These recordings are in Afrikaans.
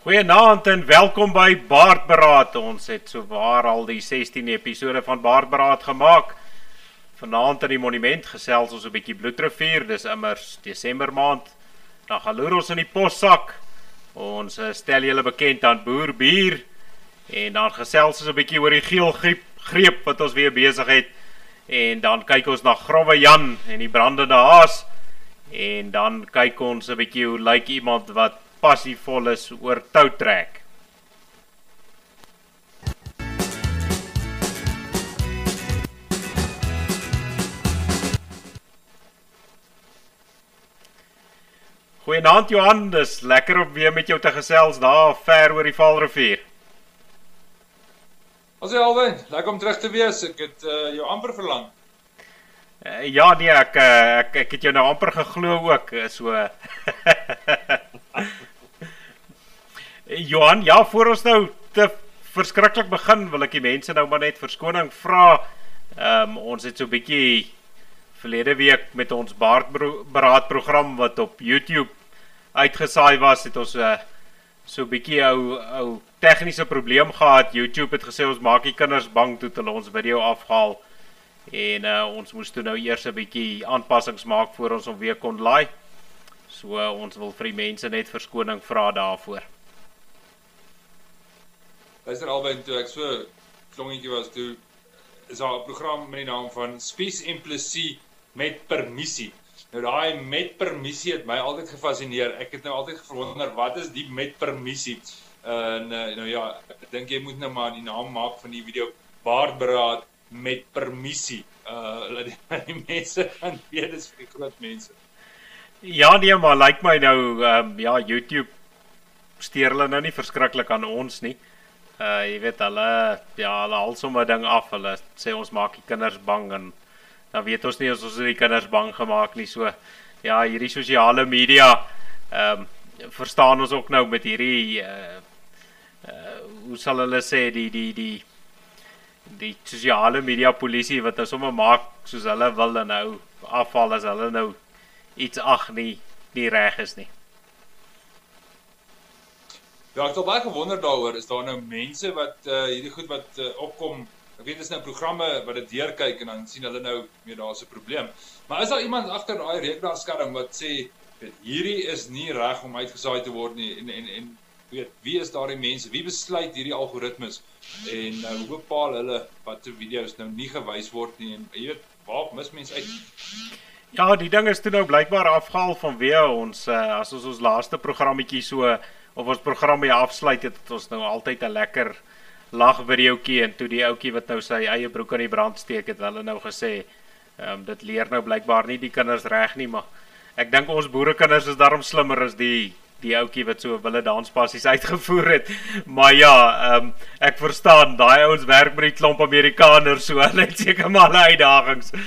Goeienaand en welkom by Baardberaad. Ons het sowaar al die 16 episode van Baardberaad gemaak. Vanaand in die monument gesels ons 'n bietjie Bloedrivier. Dis immers Desember maand. Dan gaan loer ons in die possak. Ons eh, stel julle bekend aan Boer Bier en dan gesels ons 'n bietjie oor die geelgriep greep wat ons weer besig het. En dan kyk ons na Grouwe Jan en die brandende haas. En dan kyk ons 'n bietjie hoe lyk iemand wat passievol is oor toutrek. Goeienaand Johan, dis lekker om weer met jou te gesels daar ver oor die Vaalrivier. Ons is alwen, lekker om terug te wees. Ek het uh, jou amper verlang. Uh, ja nee, ek, uh, ek ek het jou nou amper geglo ook, so Johan, ja, voor ons nou te verskriklik begin, wil ek die mense nou maar net verskoning vra. Ehm um, ons het so 'n bietjie verlede week met ons baardberaad program wat op YouTube uitgesaai was, het ons 'n uh, so 'n bietjie ou ou tegniese probleem gehad. YouTube het gesê ons maak die kinders bang toe hulle ons video afhaal. En uh, ons moes toe nou eers 'n bietjie aanpassings maak voor ons hom weer kon laai. So uh, ons wil vir die mense net verskoning vra daarvoor. Luister albei toe ek so klongetjie was toe is daar 'n program met die naam van Spies Implicit met permissie. Nou daai met permissie het my altyd gefassineer. Ek het nou altyd gewonder wat is die met permissie? En uh, nou ja, ek dink jy moet nou maar die naam maak van die video Baardberaad met permissie. Uh laat die, die mense van weet dis vir groot mense. Ja nee, maar lyk like my nou ehm um, ja, YouTube steur hulle nou nie verskriklik aan ons nie. Uh jy weet hulle ja, hulle haal sommer ding af. Hulle sê ons maak die kinders bang en dan weet ons nie as ons die kinders bang gemaak nie. So ja, hierdie sosiale media ehm um, verstaan ons ook nou met hierdie uh uh hoe sal hulle sê die die die die sosiale media polisie wat nou sommer maak soos hulle wil en nou afval as hulle nou iets ag nie nie reg is nie. Ja, ek het baie gewonder daaroor. Is daar nou mense wat uh hierdie goed wat uh, opkom? Ek weet dit is nou programme wat dit deurkyk en dan sien hulle nou meer daar's 'n probleem. Maar is daar iemand agter daai rekenaarskerm wat sê weet hierdie is nie reg om uitgesaai te word nie en en en weet wie is daardie mense? Wie besluit hierdie algoritmes? En nou uh, hoe bepaal hulle watter video's nou nie gewys word nie en jy weet waar mis mense uit? Ja, die ding is toe nou blykbaar afgehaal van wie ons uh, as ons ons laaste programmetjie so of ons program hier afsluit het ons nou altyd 'n lekker lag videoetjie en toe die ouetjie wat nou sy eie broek in die brand steek het hulle nou gesê ehm um, dit leer nou blykbaar nie die kinders reg nie maar ek dink ons boerekinders is daarom slimmer as die die ouetjie wat so wille danspassies uitgevoer het. Maar ja ehm um, ek verstaan daai ouens werk met die klomp Amerikaners so hulle het seker maar hulle uitdagings.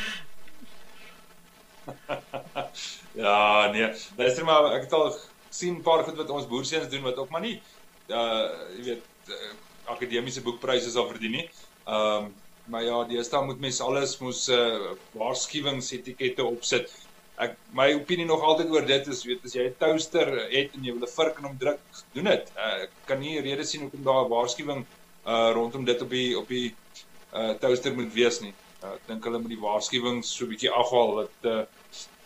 Ja nee. Luister maar ek het al sien 'n paar goed wat ons boerseuns doen wat ook maar nie uh jy weet uh, akademiese boekpryse sal verdien nie. Ehm um, maar ja, deesdae moet mense alles mos uh waarskuwingsetikette opsit. Ek my opinie nog altyd oor dit is weet as jy 'n toaster het en jy wil 'n vurk in hom druk, doen dit. Uh, ek kan nie rede sien hoekom daar 'n waarskuwing uh rondom dit op die op die uh toaster moet wees nie. Uh, ek dink hulle moet die waarskuwings so 'n bietjie afhaal dat uh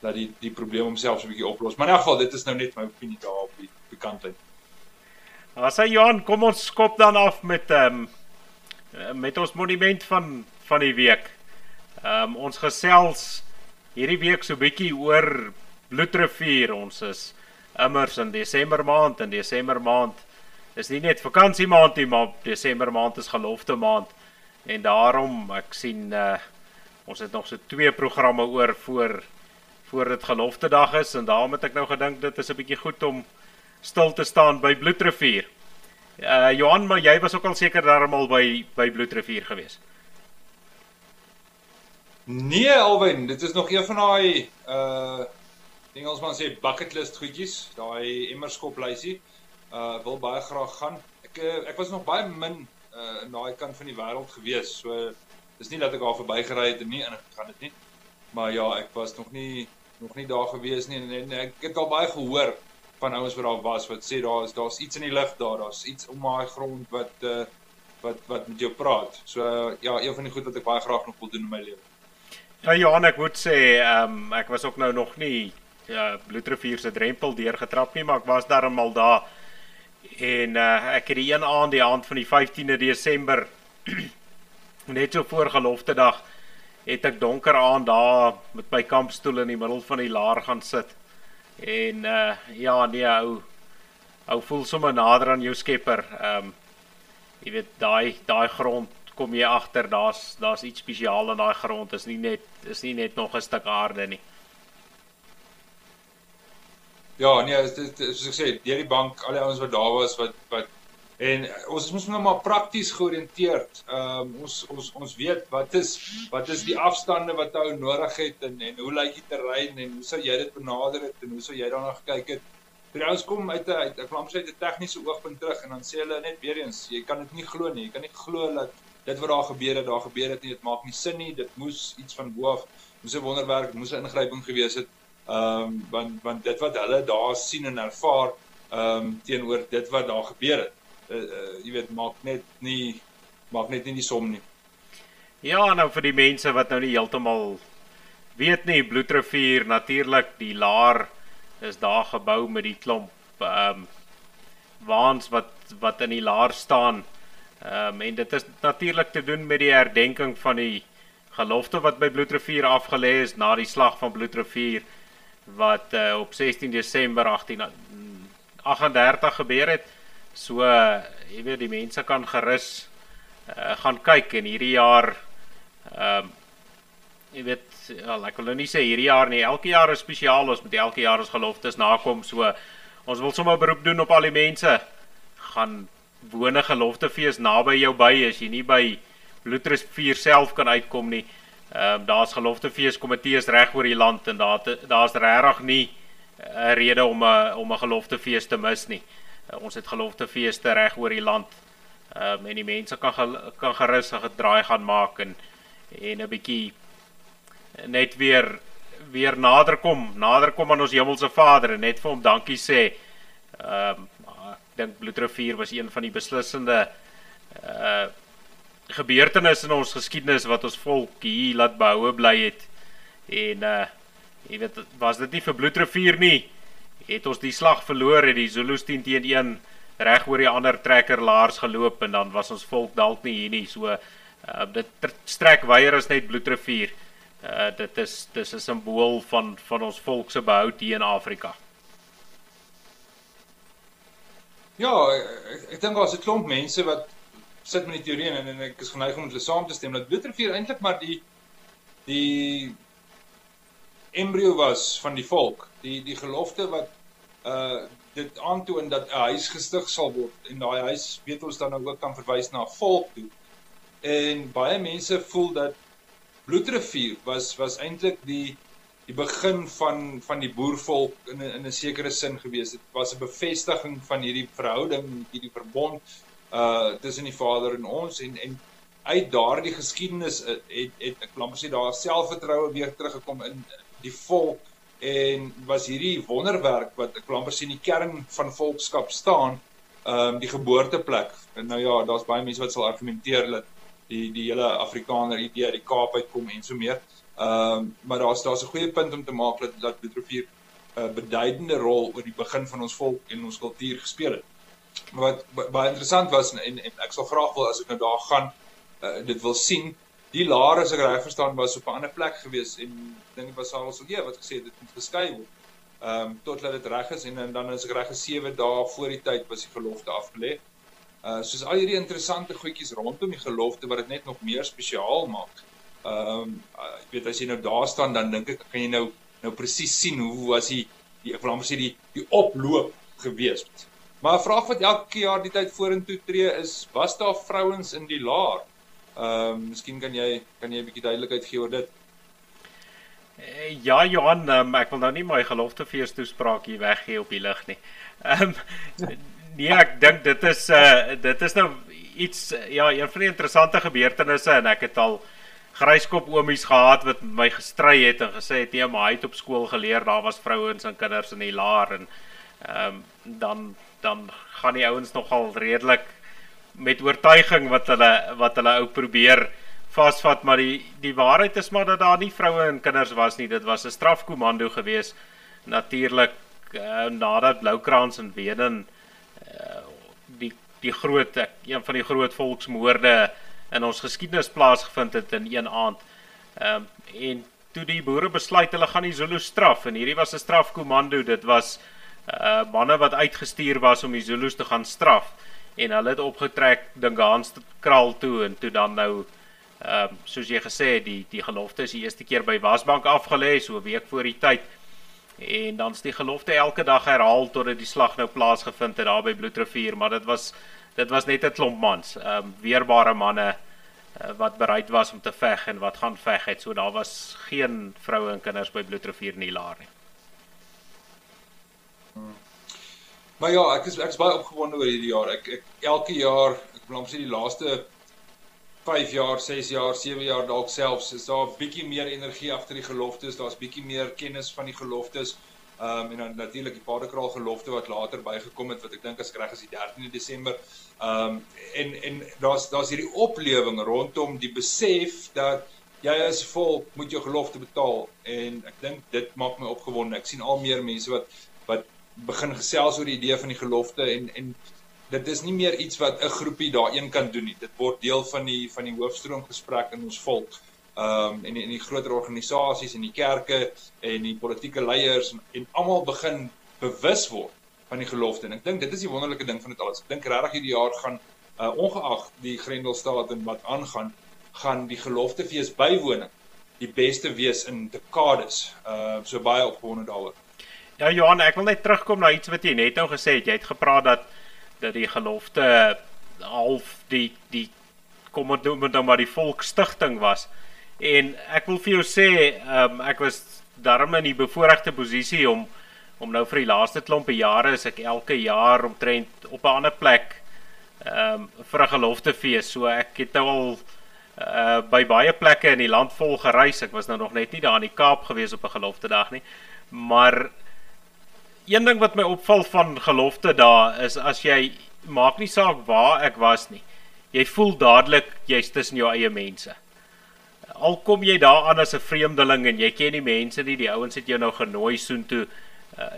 dat die die probleem homself 'n bietjie oplos. Maar in elk geval, dit is nou net my opinie daar op die bekantlyn. As hy Johan, kom ons skop dan af met ehm um, met ons monument van van die week. Ehm um, ons gesels hierdie week so bietjie oor Bloedrivier. Ons is immers in Desember maand en Desember maand is nie net vakansie maand nie, maar Desember maand is gelofte maand. En daarom ek sien uh ons het nog so twee programme oor voor voor dit gelofte dag is en daarom het ek nou gedink dit is 'n bietjie goed om stil te staan by Bloedrivier. Uh Johan, maar jy was ook al seker daarmal by by Bloedrivier gewees. Nee, Alwyn, dit is nog een van daai uh Engelsman sê bucket list goedjies, daai emmerskop lysie. Uh wil baie graag gaan. Ek uh, ek was nog baie min uh in daai kant van die wêreld gewees. So dis nie dat ek daar verbygery het en nie en ek gaan dit nie. Maar ja, ek was nog nie nog nie daar gewees nie en, en ek het al baie gehoor van ouens wat daar was wat sê daar is daar's iets in die lug daar, daar's iets om daai grond wat uh wat wat met jou praat. So uh, ja, een van die goed wat ek baie graag nog wil doen in my lewe. Ja Johan, ek moet sê, ehm um, ek was ook nou nog nie ja Bloedrivier se drempel deurgetrap nie, maar ek was daarmal daar. En uh ek het die een aand, die aand van die 15de Desember net so voor gelofte dag het ek donker aan daar met my kampstoel in die middel van die laar gaan sit. En uh ja, nee, ou ou voel sommer nader aan jou Skepper. Ehm um, jy weet daai daai grond kom jy agter, daar's daar's iets spesiaal in daai grond. Is nie net is nie net nog 'n stuk aarde nie. Ja, nee, soos ek sê, deur die bank, al die ouens wat daar was wat wat En uh, ons moet nou maar prakties georiënteerd. Ehm um, ons ons ons weet wat is wat is die afstande wat ou nodig het en en hoe lyk die terrein en hoe sou jy dit benader het en hoe sou jy daarna gekyk het? Ons kom uit 'n uit 'n klamp uit 'n tegniese oogpunt terug en dan sê hulle net weer eens, jy kan dit nie glo nie. Jy kan nie glo dat dit wat daar gebeur het, daar gebeur het nie. Dit maak nie sin nie. Dit moes iets van bo af moes 'n wonderwerk, moes 'n ingryping gewees het. Ehm um, want want dit wat hulle daar sien en ervaar ehm um, teenoor dit wat daar gebeur het uh, uh, jy weet maak net nie maak net nie die som nie. Ja, nou vir die mense wat nou nie heeltemal weet nie, Bloedrivier natuurlik die laar is daar gebou met die klomp ehm um, waans wat wat in die laar staan. Ehm um, en dit is natuurlik te doen met die herdenking van die gelofte wat by Bloedrivier afgelê is na die slag van Bloedrivier wat uh, op 16 Desember 1838 gebeur het. So jy weet die mense kan gerus uh, gaan kyk en hierdie jaar ehm um, jy weet ja, ek wil nou nie sê hierdie jaar nie, elke jaar is spesiaal, ons moet elke jaar ons geloftes nakom. So ons wil sommer beroep doen op al die mense gaan wone geloftefees naby jou by as jy nie by Bloedrus 4 self kan uitkom nie. Ehm um, daar's geloftefees komitees reg oor die land en daar daar's regtig nie 'n rede om 'n om 'n geloftefees te mis nie. Uh, ons het geloftefeeste reg oor die land. Ehm um, en die mense kan kan gerus 'n draai gaan maak en en 'n bietjie net weer weer nader kom, nader kom aan ons hemelse Vader en net vir hom dankie sê. Ehm um, ek dink Bloedrivier was een van die beslissende uh gebeurtenisse in ons geskiedenis wat ons volk hier laat behoue bly het. En uh jy weet was dit nie vir Bloedrivier nie het ons die slag verloor het die Zulus 10 teen 1 reg oor die ander trekker laars geloop en dan was ons volk dalk nie hier nie. So uh, dit strek weier as net bloedrivier. Uh, dit is dis 'n simbool van van ons volk se behoud hier in Afrika. Ja ek, ek dink daar's 'n klomp mense wat sit met die teorie en, en ek is geneig om hulle saam te stem dat bloedrivier eintlik maar die die embrio was van die volk die die gelofte wat uh dit aantoon dat 'n huis gestig sal word en daai huis weet ons dan nou ook kan verwys na 'n volk toe. En baie mense voel dat Bloedrivier was was eintlik die die begin van van die boervolk in 'n in 'n sekere sin gewees. Dit was 'n bevestiging van hierdie verhouding, hierdie verbond uh tussen die Vader en ons en en uit daardie geskiedenis het het, het ek wil amper sê daar selfvertroue weer teruggekom in die volk en was hierdie wonderwerk wat ek wil amper sien die kern van volkskap staan, ehm um, die geboorteplek. En nou ja, daar's baie mense wat sal argumenteer dat die die hele Afrikaner idee uit die Kaap uitkom en so meer. Ehm um, maar daar's daar's 'n goeie punt om te maak dat dat Betrofier 'n uh, beduidende rol oor die begin van ons volk en ons kultuur gespeel het. Maar wat baie interessant was en, en ek sal graag wil as ek nou daar gaan uh, dit wil sien die laar as ek reg verstaan was op 'n ander plek gewees en dink dit was al so gee wat gesê dit moet geskei word. Ehm um, totdat dit reg is en, en dan as ek reg is 7 dae voor die tyd was die gelofte afgelê. Uh soos al hierdie interessante goedjies rondom die gelofte wat dit net nog meer spesiaal maak. Ehm um, uh, ek weet as jy nou daar staan dan dink ek kan jy nou nou presies sien hoe was die die ek wil amper sê die die oploop gewees. Maar 'n vraag wat elke jaar die tyd vorentoe tree is was daar vrouens in die laar? Ehm um, miskien kan jy kan jy 'n bietjie duidelikheid gee oor dit. Eh, ja Johan, um, ek wil nou nie my geloftefees toespraak hier weggee op die lig nie. Ehm um, nee, ek dink dit is uh dit is nou iets ja, een van die interessante gebeurtenisse en ek het al gryskop oomies gehad wat my gestry het en gesê het nee, maar hy het op skool geleer daar was vrouens en kinders in die laar en ehm um, dan dan gaan die ouens nogal redelik met oortuiging wat hulle wat hulle ou probeer vasvat maar die die waarheid is maar dat daar nie vroue en kinders was nie. Dit was 'n strafkomando gewees natuurlik uh, nadat Bloukrans en Weden uh, die die groot een van die groot volksmoorde in ons geskiedenis plaasgevind het in een aand. Ehm um, en toe die boere besluit hulle gaan die Zulu straf en hierdie was 'n strafkomando dit was uh manne wat uitgestuur was om die Zulus te gaan straf en hulle het opgetrek Dingans kraal toe en toe dan nou ehm uh, soos jy gesê het die die gelofte is die eerste keer by Wasbank afgelê so 'n week voor die tyd. En dan's die gelofte elke dag herhaal totdat die slag nou plaasgevind het daar by Bloedrivier maar dit was dit was net 'n klomp mans ehm um, weerbare manne uh, wat bereid was om te veg en wat gaan veg het. So daar was geen vroue en kinders by Bloedrivier nie laer nie Maar ja, ek is ek is baie opgewonde oor hierdie jaar. Ek ek elke jaar, ek wil amper sê die laaste 5 jaar, 6 jaar, 7 jaar dalk selfs is daar 'n bietjie meer energie agter die geloftes. Daar's bietjie meer kennis van die geloftes. Ehm um, en dan natuurlik die Paardekraal gelofte wat later bygekom het wat ek dink as reg is die 13de Desember. Ehm um, en en daar's daar's hierdie oplewing rondom die besef dat jy as volk moet jou gelofte betaal en ek dink dit maak my opgewonde. Ek sien al meer mense wat wat begin gesels oor die idee van die gelofte en en dit is nie meer iets wat 'n groepie daarin kan doen nie. Dit word deel van die van die hoofstroom gesprek in ons volk. Ehm um, en in die groter organisasies en die kerke en die politieke leiers en, en almal begin bewus word van die gelofte. En ek dink dit is die wonderlike ding van dit alles. Ek dink regtig hierdie jaar gaan uh, ongeag die Grendelstaat en wat aangaan, gaan die geloftefees bywoning die beste wees in dekades. Uh so baie opgewonde daaroor. Ja Johan, ek wil net terugkom na iets wat jy net nou gesê het. Jy het gepraat dat dat die gelofte half die die kom ons noem dit nou maar die volksstigting was. En ek wil vir jou sê, um, ek was daarom in die bevoordeelde posisie om om nou vir die laaste klompe jare is ek elke jaar omtrent op 'n ander plek ehm um, vir 'n geloftefees. So ek het nou al uh by baie plekke in die land vol gereis. Ek was nou nog net nie daar in die Kaap gewees op 'n geloftedag nie. Maar een ding wat my opval van gelofte daar is as jy maak nie saak waar ek was nie. Jy voel dadelik jy's tussen jou eie mense. Al kom jy daar aan as 'n vreemdeling en jy ken nie mense nie, die ouens het jou nou genooi soontoe. Uh,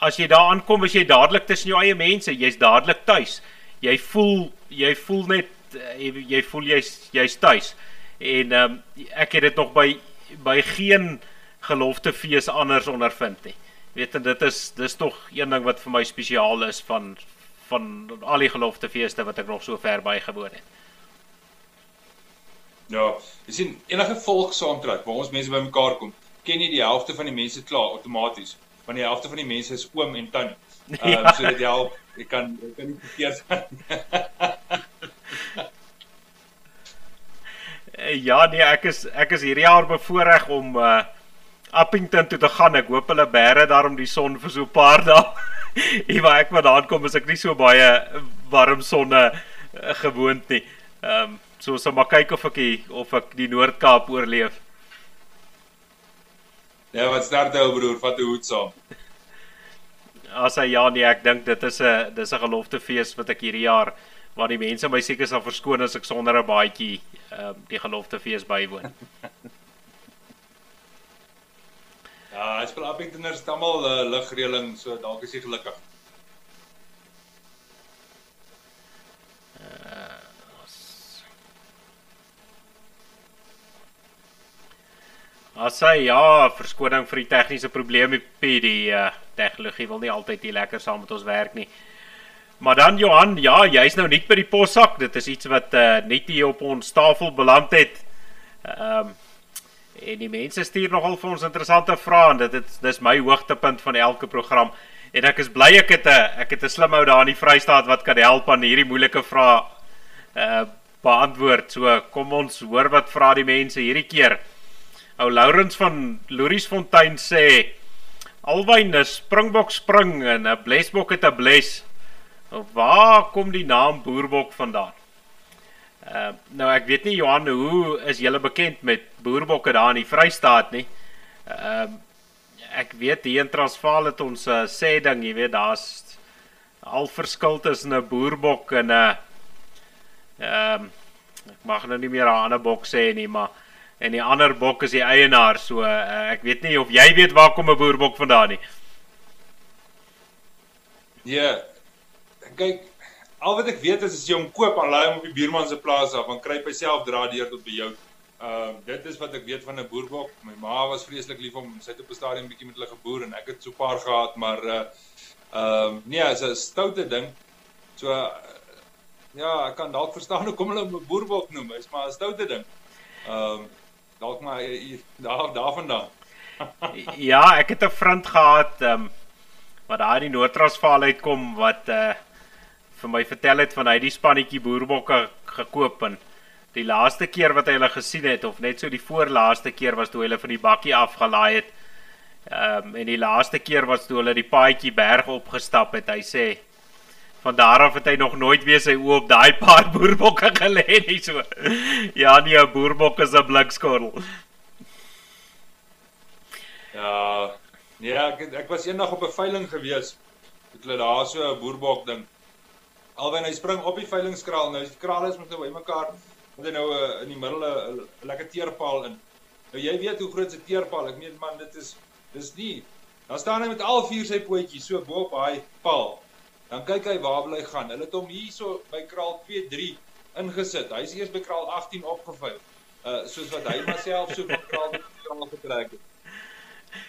as jy daar aankom, is jy dadelik tussen jou eie mense, jy's dadelik tuis. Jy voel jy voel net uh, jy, jy voel jy's jy's tuis. En ehm um, ek het dit nog by by geen geloftefees anders ondervind nie weet en dit is dis tog een ding wat vir my spesiaal is van van al die geloftefeeste wat ek nog so ver by gewoon het. Ja, jy sien enige volk saamtrek waar ons mense bymekaar kom, ken jy die helfte van die mense klaar outomaties, want die helfte van die mense is oom en tannie. Ehm um, so dit help, jy kan jy kan nie verkeerd gaan. ja, nee, ek is ek is hierdie jaar bevoorreg om uh Appington toe te gaan. Ek hoop hulle bære daarom die son vir so 'n paar dae. Ewa ek vandaan kom is ek nie so baie warm sonne uh, gewoond nie. Ehm um, so so maar kyk of ek die, of ek die Noord-Kaap oorleef. Ja, wat start jou broer? Vat 'n hoed saam. As hy ja nee, ek dink dit is 'n dis 'n geloftefees wat ek hierdie jaar waar die mense my seker sal verskoon as ek sonder 'n baadjie ehm um, die geloftefees bywoon. Ja, hy speel Appingtoners het almal 'n uh, eh, ligreëling, so dalk is hy gelukkig. Uh, as hy ja, verskoning vir die tegniese probleme by die uh, tegnologie wil nie altyd hier lekker saam met ons werk nie. Maar dan Johan, ja, jy's nou nie by die possak. Dit is iets wat uh, net hier op ons tafel beland het. Ehm um, En die mense stuur nogal vir ons interessante vrae en dit is dis my hoogtepunt van elke program. En ek is bly ek het 'n ek het 'n slim ou daar in die Vrystaat wat kan help aan hierdie moeilike vrae uh beantwoord. So kom ons hoor wat vra die mense hierdie keer. Ou Lourens van Loriesfontein sê Alwyn 'n springbok spring en 'n blesbok het 'n bles. Waar kom die naam boerbok vandaan? Uh, nou ek weet nie Johan hoe is julle bekend met boerbokke daar in die Vrystaat nie. Ehm uh, ek weet hier in Transvaal het ons 'n uh, sê ding, jy weet daar's al verskil tussen 'n boerbok en 'n ehm um, ek mag nou nie meer 'n ander bok sê nie, maar en die ander bok is die eienaar, so uh, ek weet nie of jy weet waar kom 'n boerbok vandaan nie. Ja. Kyk, al wat ek weet is as jy hom koop, dan laai hom op die buurman se plaas af, dan kry hy self dra deur tot by jou. Ehm uh, dit is wat ek weet van 'n boerbok. My ma was vreeslik lief om sy het op 'n stadium bietjie met hulle geboer en ek het so 'n paar gehad, maar uh ehm um, nee, is 'n stoute ding. So uh, ja, ek kan dalk verstaan hoekom hulle hom 'n boerbok noem. Hy's maar 'n stoute ding. Ehm um, dalk maar daar daarvandaan. ja, ek het 'n vriend gehad ehm um, wat daar in Noord-Transvaal uitkom wat uh vir my vertel het van hy die spannetjie boerbokke gekoop en die laaste keer wat hy hulle gesien het of net so die voorlaaste keer was toe hulle van die bakkie afgelaai het. Ehm um, en die laaste keer was toe hulle die paadjie berg opgestap het. Hy sê van daar af het hy nog nooit weer sy oë op daai paar boerbokke gelê nie so. Ja, nee, 'n boerbok is 'n blikskorrel. Ja, nee, ek ek was eendag op 'n veiling gewees. Het hulle daar so 'n boerbok ding. Alwen hy spring op die veilingskraal. Nou die kraal is met nou bymekaar. Moet hy nou uh, in die middel 'n lekker teerpaal in. Nou jy weet hoe groot 'n teerpaal. Ek meen man, dit is dis nie. Dan staan hy met al vier sy pootjies so bo op daai paal. Dan kyk hy waar wil hy gaan. Hulle het hom hierso by kraal 2 3 ingesit. Hy's eers by kraal 18 opgevuil. Uh soos wat hy myself so van kraal tot kraal getrek het.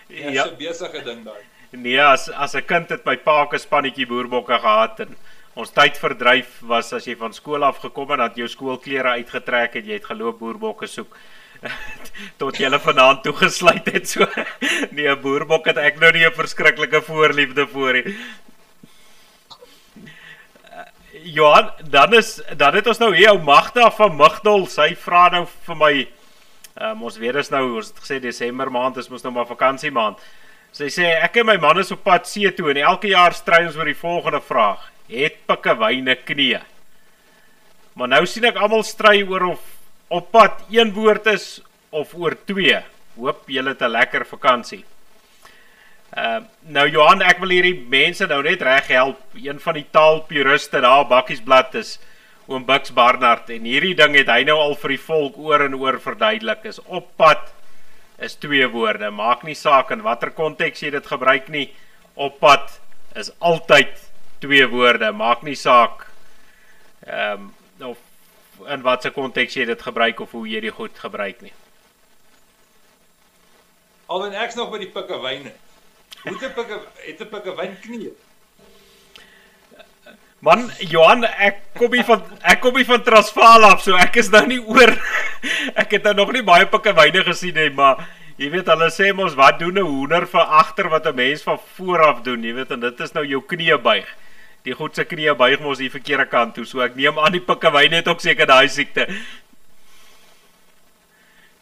Ja, ja. 'n besige ding daai. Nee, as as 'n kind het my pa 'n spannetjie boerbokke gehad en ons tyd verdryf was as jy van skool af gekom het, dat jou skoolklere uitgetrek het, jy het geloop boerbokke soek tot jy hulle vanaand toegesluit het so. Nee, 'n boerbok het ek nou nie 'n verskriklike voorliefde vir nie. Johan, dan is dan het ons nou hier ou Magda van Mugdol. Sy vra nou vir my Um, ons weet dis nou, ons het gesê Desember maand is mos nou maar vakansie maand. Sy sê ek en my man is op pad see toe en elke jaar stry ons oor die volgende vraag: Het pikkewyne knie? Maar nou sien ek almal stry oor of op pad een woord is of oor twee. Hoop julle het 'n lekker vakansie. Ehm uh, nou Johan, ek wil hierdie mense nou net reg help. Een van die taalpuriste daar Bakkiesblad is oom Bux Barnard en hierdie ding het hy nou al vir die volk oor en oor verduidelik is op pad is twee woorde maak nie saak in watter konteks jy dit gebruik nie op pad is altyd twee woorde maak nie saak ehm um, of in watter konteks jy dit gebruik of hoe jy dit goed gebruik nie. Alwen ek's nog by die pikkewyne hoe te pikke het 'n pikkewyn knie? Man, Johan, ek kom hier van ek kom hier van Transvaal af, so ek is nou nie oor ek het nou nog nie baie pikkewyne gesien nie, maar jy weet hulle sê mos wat doen 'n hoender van agter wat 'n mens van voor af doen, jy weet en dit is nou jou knie buig. Die goed se knie buig mos die verkeerde kant toe, so ek neem aan die pikkewyne het ook seker daai siekte.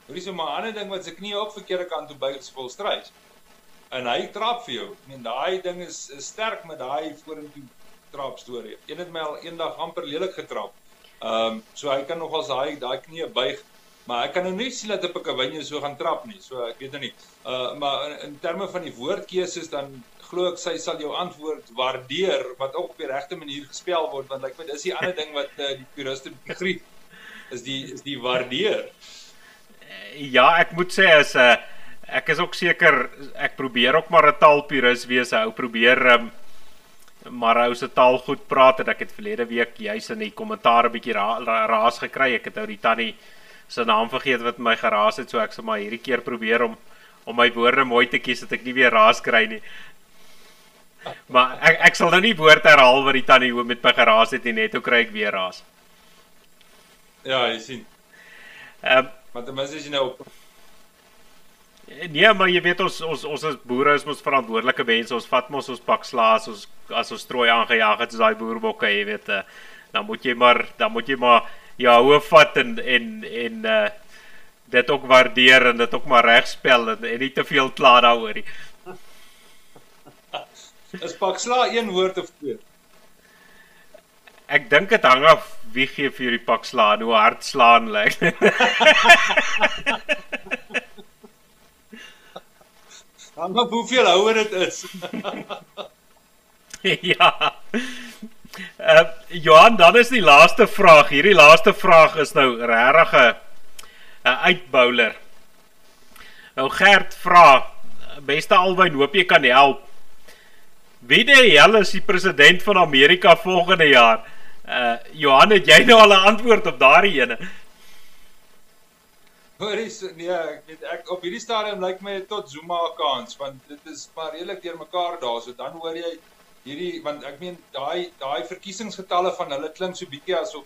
Hoorie so maar 'n ander ding wat se knie op verkeerde kant toe buig vol strys. En hy trap vir jou. Ek meen daai ding is, is sterk met daai vorentoe trap storie. Een het my al eendag amper lelik getrap. Ehm um, so hy kan nogals daai daai knie buig, maar ek kan nou nie sien dat 'n pikkewynjie so gaan trap nie. So ek weet nou nie. Uh maar in, in terme van die woordkeuses dan glo ek sy sal jou antwoord waardeer wat ook op die regte manier gespel word want like, ek weet dis die ander ding wat uh, die puriste begryp is die is die waardeer. Ja, ek moet sê as 'n uh, ek is ook seker ek probeer ook maar 'n taalpurist wees. Ou probeer um, maar ou se taal goed praat en ek het verlede week juis in die kommentaar 'n bietjie ra raas gekry. Ek het ou die tannie se naam vergeet wat my geraas het, so ek sê maar hierdie keer probeer om om my woorde mooi te kies dat ek nie weer raas kry nie. Maar ek ek sal nou nie woord herhaal wat die tannie hoe met my geraas het nie, net hoe kry ek weer raas. Ja, jy sien. Ehm um, maar ten minste as jy nou Nee, maar jy weet ons ons ons as boere is mos verantwoordelike mense. Ons vat mos ons pak slaas, ons as ons strooi aangejaag het, soos daai boerbokke, jy weet, uh, dan moet jy maar dan moet jy maar ja, hoof vat en en en uh dit ook waardeer en dit ook maar reg spel en, en nie te veel kla daaroor nie. Is pak sla een woord of twee? Ek dink dit hang af wie gee vir die pak sla, hoe hard slaan lyk. Like. Dan maar hoeveel houer dit is. ja. Uh, Johan, dan is die laaste vraag. Hierdie laaste vraag is nou regtig 'n 'n uitbouler. Nou Gert vra, beste albei, hoop jy kan help. Wie die hel is die president van Amerika volgende jaar? Uh Johan, het jy nou al 'n antwoord op daardie ene? Hoor is nee, ek weet ek op hierdie stadium lyk my tot Zuma kans want dit is maar redelik deurmekaar daar so dan hoor jy hierdie want ek meen daai daai verkiesingsgetalle van hulle klink so bietjie asof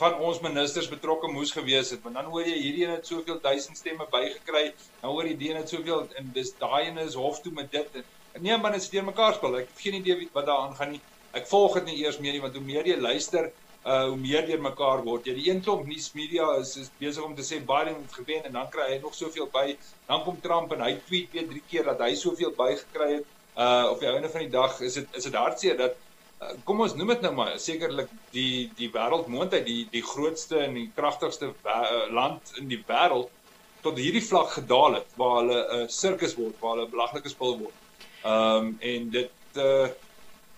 van ons ministers betrokke moes gewees het want dan hoor jy hierdie een het soveel duisend stemme bygekry dan hoor jy die een het soveel en dis daai een is hof toe met dit en Nee man, dit is deur mekaar spel. Ek het geen idee wat daar aangaan nie. Ek volg dit nie eers meer nie want hoe meer jy luister, uh hoe meer deur mekaar word. Jy die een klomp nuusmedia is is besig om te sê Biden het gewen en dan kry hy nog soveel by. Dan kom Trump en hy tweet weer drie keer dat hy soveel bygekry het. Uh op die einde van die dag is dit is dit hartseer dat uh, kom ons noem dit nou maar sekerlik die die wêreldmoondheid die die grootste en die kragtigste uh, land in die wêreld tot hierdie vlak gedaal het waar hulle 'n uh, sirkus word, waar hulle belaglike spul word. Ehm um, en dit uh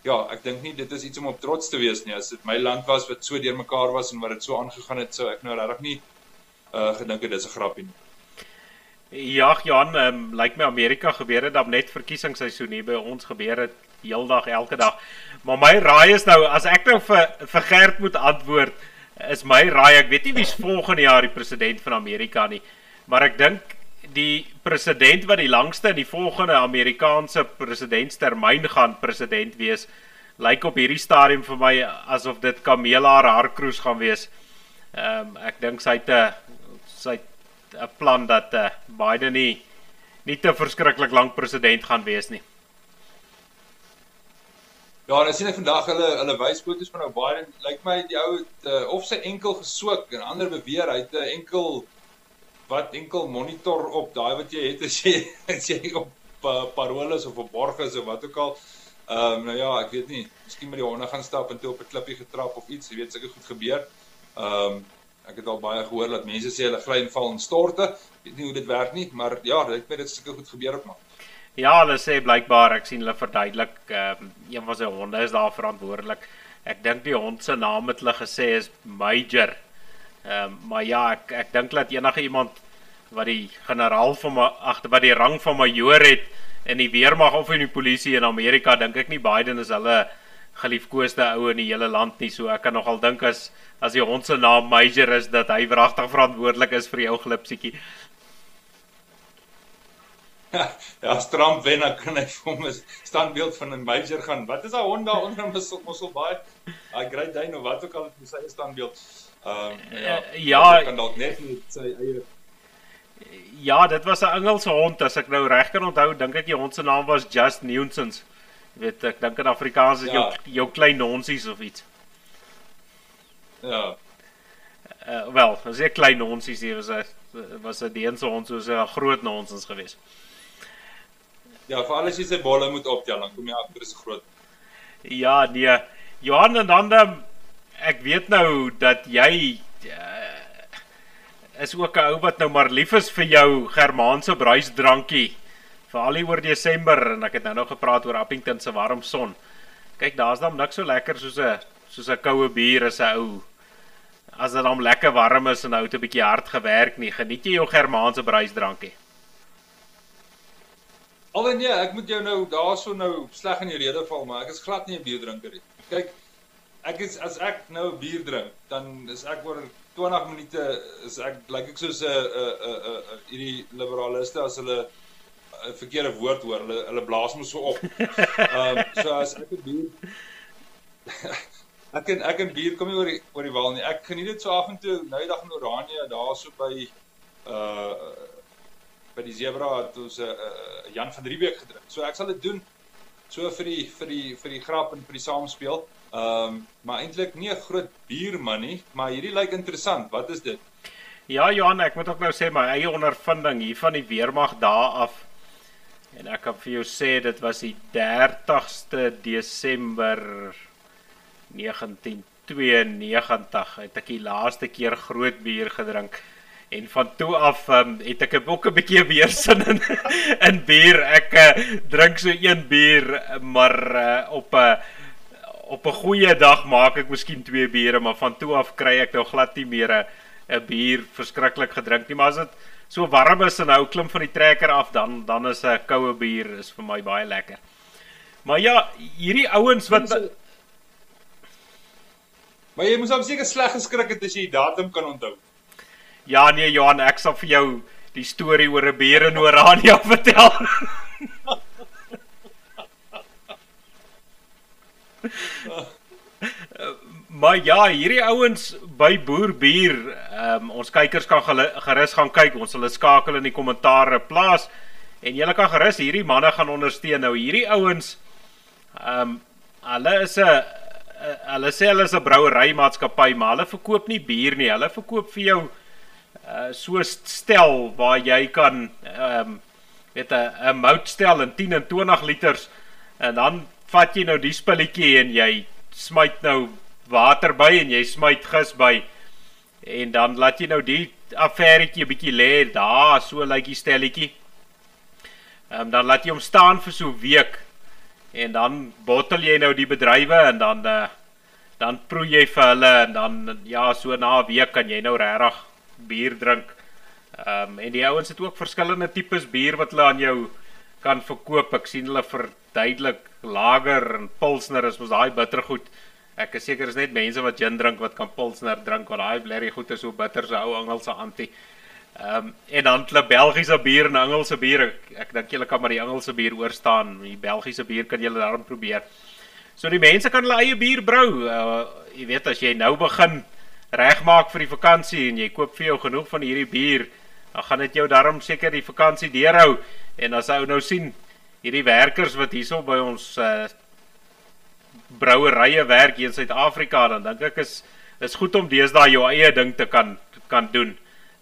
ja, ek dink nie dit is iets om op trots te wees nie. As dit my land was wat so deurmekaar was en wat dit so aangegaan het, sou ek nou regtig nie uh gedink het dis 'n grappie nie. Ja, Jan, ehm um, lyk my Amerika gebeur dit dan net verkiesingsseisoen hier by ons gebeur dit heeldag elke dag. Maar my raai is nou as ek nou vir vir Gert moet antwoord, is my raai ek weet nie wie's volgende jaar die president van Amerika nie, maar ek dink die president wat die langste in die volgende Amerikaanse presidentstermyn gaan president wees, lyk op hierdie stadium vir my asof dit Kamala Harris gaan wees. Ehm um, ek dink sy het 'n sy het 'n plan dat uh, Biden nie nie te verskriklik lank president gaan wees nie. Ja, dan sien ek vandag hulle hulle wys foto's van Biden. Lyk my die ou het uh, of sy enkel geswik en ander beweer hy het 'n enkel wat enkel monitor op daai wat jy het as jy as jy op uh, paroles of op borgers of wat ook al. Ehm um, nou ja, ek weet nie, miskien met die honde gaan stap en toe op 'n klippie getrap of iets, jy weet seker goed gebeur. Ehm um, ek het al baie gehoor dat mense sê hulle gly en val in storte. Ek weet nie hoe dit werk nie, maar ja, ek weet dit seker goed gebeur op maar. Ja, hulle sê blykbaar, ek sien hulle verduidelik, ehm um, een van sy honde is daar verantwoordelik. Ek dink die hond se naam het hulle gesê is Major. Ehm um, maar ja, ek ek dink dat enige iemand wat die generaal van my agter wat die rang van major het in die weermag of in die polisie in Amerika, dink ek nie Biden is hulle geliefkoeste ou in die hele land nie. So ek kan nogal dink as as die hond se naam Major is dat hy wragtig verantwoordelik is vir jou glipsietjie. Ja, Trump wen dan kan hy vir hom 'n standbeeld van 'n Major gaan. Wat is daai hond daar onder hom? Ons sal baie I Great Dane of wat ook al met sy standbeeld. Ehm um, ja, uh, ja, kan dalk net met sy eie Ja, dit was 'n Engelse hond as ek nou reg kan onthou, dink ek die hond se naam was Just Newsons. Jy weet, ek dink in Afrikaans is ja. jou jou klein nonsies of iets. Ja. Uh, wel, as jy klein nonsies hier was 'n was 'n Deense hond soos 'n groot nonsens geweest. Ja, vir alles jy sy bolle moet optel, dan kom jy agter is groot. Ja, nee. Johan en dan ehm, ek weet nou dat jy uh, is ook 'n ou wat nou maar lief is vir jou Germaanse bruisdrankie. Veral hier oor Desember en ek het nou nog gepraat oor Appington se warm son. Kyk, daar's dan niks so lekker soos 'n soos 'n koue bier as 'n ou. As dit dan lekker warm is en ou het 'n bietjie hard gewerk nie, geniet jy jou Germaanse bruisdrankie. Alwen nee, ek moet jou nou daarso nou sleg in die rede val, maar ek is glad nie 'n bierdrinker nie. Kyk, ek is as ek nou 'n bier drink, dan is ek oor 20 minute is ek lyk like ek soos 'n 'n 'n hierdie liberaliste as hulle 'n verkeerde woord hoor. Hulle hulle blaas mos so op. Ehm um, so as ek 'n bier ek en ek en bier kom nie oor die oor die wal nie. Ek geniet dit so af en toe nou die dag in Oranje daar so by uh by die zebra het ons 'n uh, uh, Jan van Riebeeck gedrink. So ek sal dit doen so vir die vir die vir die grap en vir die saamspeel. Ehm um, maar eintlik nie 'n groot bierman nie, maar hierdie lyk interessant. Wat is dit? Ja, Johan, ek moet ook nou sê my eie ondervinding hier van die weermag daar af. En ek kan vir jou sê dit was die 30ste Desember 1992 het ek die laaste keer groot bier gedrink. En van toe af um, het ek 'n bietjie weer sin in in bier. Ek uh, drink so een bier, maar uh, op 'n uh, op 'n goeie dag maak ek miskien twee biere, maar van toe af kry ek nou glad nie meer 'n bier verskriklik gedrink nie. Maar as dit so warm is en nou klim van die trekker af, dan dan is 'n koue bier is vir my baie lekker. Maar ja, hierdie ouens wat Maar jy moes hom seker sleg geskrik het as jy die datum kan onthou. Ja nee Johan, ek sal vir jou die storie oor 'n beer in Orania vertel. maar ja, hierdie ouens by Boerbier, um, ons kykers kan gerus gaan kyk. Ons sal dit skakel in die kommentaare plaas en julle kan gerus hierdie manne gaan ondersteun. Nou hierdie ouens ehm um, hulle is 'n hulle sê hulle is 'n brouery maatskappy, maar hulle verkoop nie bier nie. Hulle verkoop vir jou uh so stel waar jy kan ehm um, weet 'n 'n moutstel in 10 en 20 liters en dan vat jy nou die spulletjie en jy smyt nou water by en jy smyt gis by en dan laat jy nou die affairetjie 'n bietjie lê daar so lyk die stelletjie. Ehm um, dan laat jy hom staan vir so 'n week en dan bottel jy nou die bedrywe en dan uh, dan proe jy vir hulle en dan ja so na 'n week kan jy nou regtig bier drink. Ehm um, en die ouens het ook verskillende tipes bier wat hulle aan jou kan verkoop. Ek sien hulle verduidelik lager en pilsner is mos daai bittergoed. Ek is seker is net mense wat gin drink wat kan pilsner drink want daai blerry goed is so bitter so ou Engelse anti. Ehm um, en dan hulle Belgiese bier en Engelse bier. Ek, ek dink julle kan maar die Engelse bier oor staan. Die Belgiese bier kan julle daarom probeer. So die mense kan hulle eie bier brou. Uh, jy weet as jy nou begin regmaak vir die vakansie en jy koop vir jou genoeg van hierdie bier, dan gaan dit jou daarom seker die vakansie deurhou. En as ou nou sien hierdie werkers wat hierso by ons uh brouerye werk hier in Suid-Afrika, dan dink ek is is goed om deesdae jou eie ding te kan kan doen.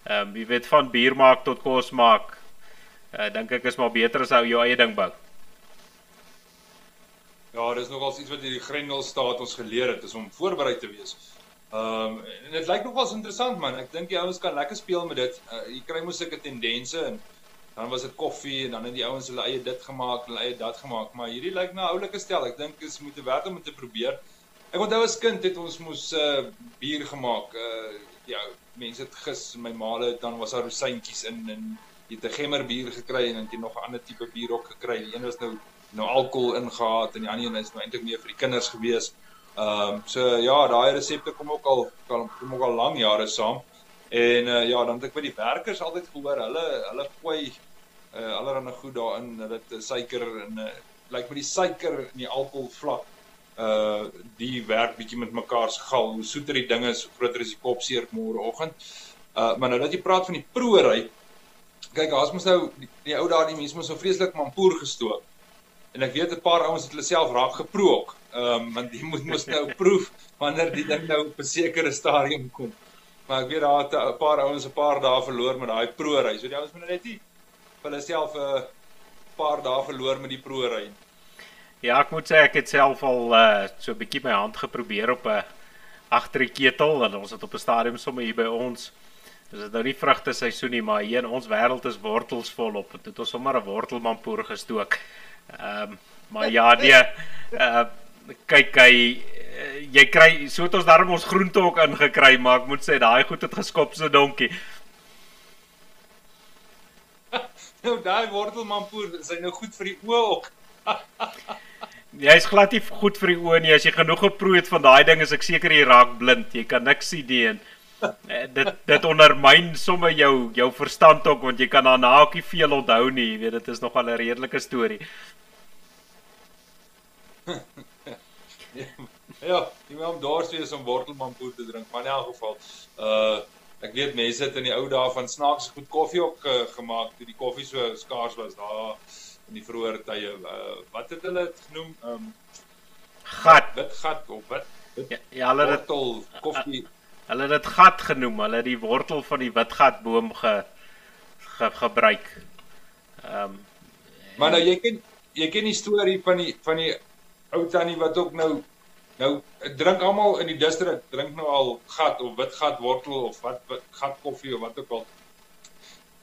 Ehm um, jy weet van bier maak tot kos maak. Uh dink ek is maar beter as ou jou eie ding bou. Ja, dis nogals iets wat hierdie Grendel staat ons geleer het, is om voorberei te wees. Ehm um, en dit lyk nogals interessant man. Ek dink die ouens kan lekker speel met dit. Uh, jy kry mos sulke tendense en dan was dit koffie en dan het die ouens hulle eie dit gemaak, hulle eie dat gemaak, maar hierdie lyk na 'n oulike stel. Ek dink is moet werd om te probeer. Ek onthou as kind het ons mos uh bier gemaak. Uh ja, mense het gis my maale dan was daar rosientjies in en jy het 'n gemmer bier gekry en dan het jy nog 'n ander tipe bier ook gekry. Die een was nou nou alkohol ingehaat en die ander een is nou eintlik meer vir die kinders gewees. Ehm um, so ja, daai resepte kom ook al kom ook al lank jare saam. En uh, ja, dan het ek by die werkers altyd gehoor, hulle hulle gooi uh allerhande goed daarin dat uh, suiker en uh, lyk met die suiker en die alkohol vlak uh die werk bietjie met mekaar se gal. Hoe soeter die dinge is, hoe groter is die kopseer môreoggend. Uh maar nou dat jy praat van die proeëry. Kyk, daar's mos nou die, die ou daai mense mos so vreeslik mampoer gestoop. En ek weet 'n paar ouens het hulle self raak geproe ook. Ehm um, want jy moet mos nou proef wanneer die ding nou op 'n sekere stadium kom. Maar ek weet daar het 'n paar ouens 'n paar dae verloor met daai proeëry. So die ouens moet nou net nie vir hulle self 'n uh, paar dae verloor met die proeëry. Ja, ek moet sê ek het self al uh, so 'n bietjie my hand geprobeer op 'n agter die ketel en ons het op 'n stadium sommer hier by ons. Dis nou nie vrugte seisoen nie, maar hier in ons wêreld is wortels volop. Dit het ons sommer 'n wortelmampoer gestook. Ehm um, maar ja, nee. Uh kyk hy jy kry so het ons darm ons groente ook ingekry, maar ek moet sê daai goed het geskop so donkie. Nou daai wortelmampoer, is hy nou goed vir die oë ook? Jy is glad nie goed vir die oë nie. As jy genoeg geproe het van daai ding, is ek seker jy raak blind. Jy kan niks sien nie en eh, dit dit ondermyn sommer jou jou verstand ook want jy kan daarna ook nie veel onthou nie. Jy weet dit is nogal 'n redelike storie. ja, jy moet hom dors wees om wortelmampoer te drink, maar in elk geval, uh Ek weet mense het in die ou dae van snaaks goed koffie ook uh, gemaak toe die koffie so skaars was daar in die vroeë tye. Uh, wat het hulle dit genoem? Ehm um, gat. Wit gat of wat? Ja, ja, hulle het dit koffie. Hulle het dit gat genoem. Hulle het die wortel van die witgatboom ge, ge gebruik. Ehm um, Maar nou jy ken jy ken die storie van die van die ou tannie wat ook nou Nou drink almal in die distrik drink nou al gat of wit gat wortel of wat, wat gat koffie of wat ook al.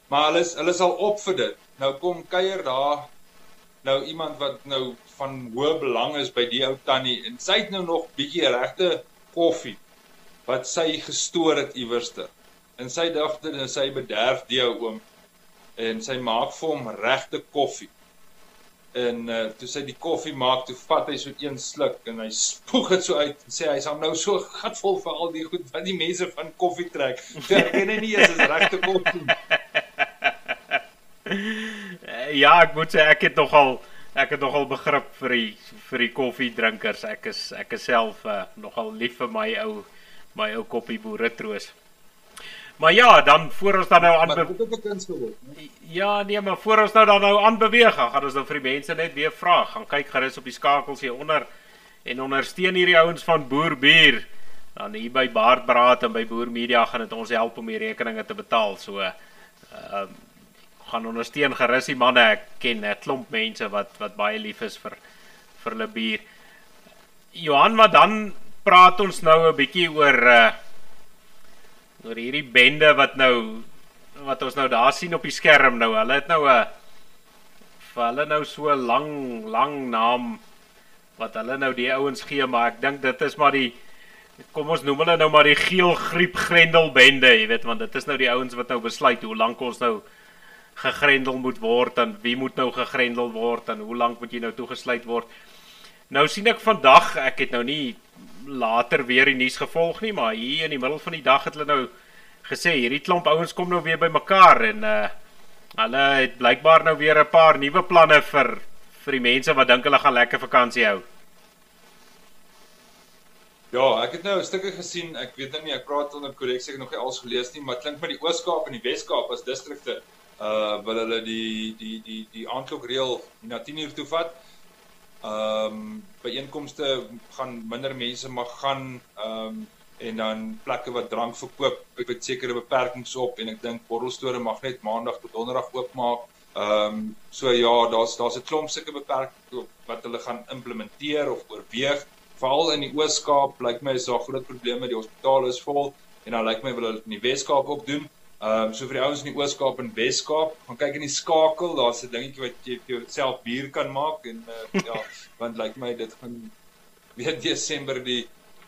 Maar hulle is hulle is al op vir dit. Nou kom kuier daar nou iemand wat nou van hoë belang is by die ou tannie en sy het nou nog bietjie regte koffie wat sy gestoor het iewerste. En sy dagte en sy bederf die ou oom en sy maak vir hom regte koffie. En uh, toe sy die koffie maak, toe vat hy so een sluk en hy spoeg dit so uit en sê hy's nou so gatvol vir al die goed wat die mense van koffie trek. Ter ken hy nie eens is regte koffie. ja, ek moet sê ek het nogal ek het nogal begrip vir die vir die koffiedrinkers. Ek is ek is self uh, nogal lief vir my ou my ou koppie boere troos. Maar ja, dan voor ons dan nou aan Ja, nee, maar voor ons nou dan nou aanbeweeg, gaan ons nou vir die mense net weer vra. Gaan kyk gerus op die skakels hier onder en ondersteun hierdie ouens van Boerbier. Dan hier by Baardbraad en by Boer Media gaan dit ons help om die rekeninge te betaal. So ehm uh, gaan ondersteun gerus die manne. Ek ken 'n klomp mense wat wat baie lief is vir vir hulle bier. Johan, maar dan praat ons nou 'n bietjie oor uh oor hierdie bende wat nou wat ons nou daar sien op die skerm nou. Hulle het nou 'n vir hulle nou so lang lang naam wat hulle nou die ouens gee, maar ek dink dit is maar die kom ons noem hulle nou maar die geel griep grendel bende, jy weet, want dit is nou die ouens wat nou besluit hoe lank ons nou gegrendel moet word en wie moet nou gegrendel word en hoe lank moet jy nou toegesluit word. Nou sien ek vandag, ek het nou nie later weer die nuus gevolg nie, maar hier in die middel van die dag het hulle nou gesê hierdie klomp ouens kom nou weer bymekaar en uh hulle het blykbaar nou weer 'n paar nuwe planne vir vir die mense wat dink hulle gaan lekker vakansie hou. Ja, ek het nou 'n stukkie gesien. Ek weet nou nie, ek praat onder korreksie, ek het nog nie alles gelees nie, maar klink met die Oos-Kaap en die Wes-Kaap as distrikte uh wil hulle die die die die aandklokreël na 10 uur toe vat. Ehm um, by einkomste gaan minder mense mag gaan ehm um, en dan plekke wat drank verkoop met sekere beperkings op en ek dink borrelstore mag net maandag tot donderdag oopmaak. Ehm um, so ja, daar's daar's 'n klomp sulke beperkings wat hulle gaan implementeer of oorweeg. Veral in die Oos-Kaap lyk my is daar groot probleme, die hospitale is vol en dan lyk my wil hulle in die Wes-Kaap ook doen. Ehm um, so vir die ouens in die Oos-Kaap en Wes-Kaap, gaan kyk in die skakel, daar's 'n dingetjie wat jy vir jouself bier kan maak en uh, ja, want lyk like my dit gaan weer Desember die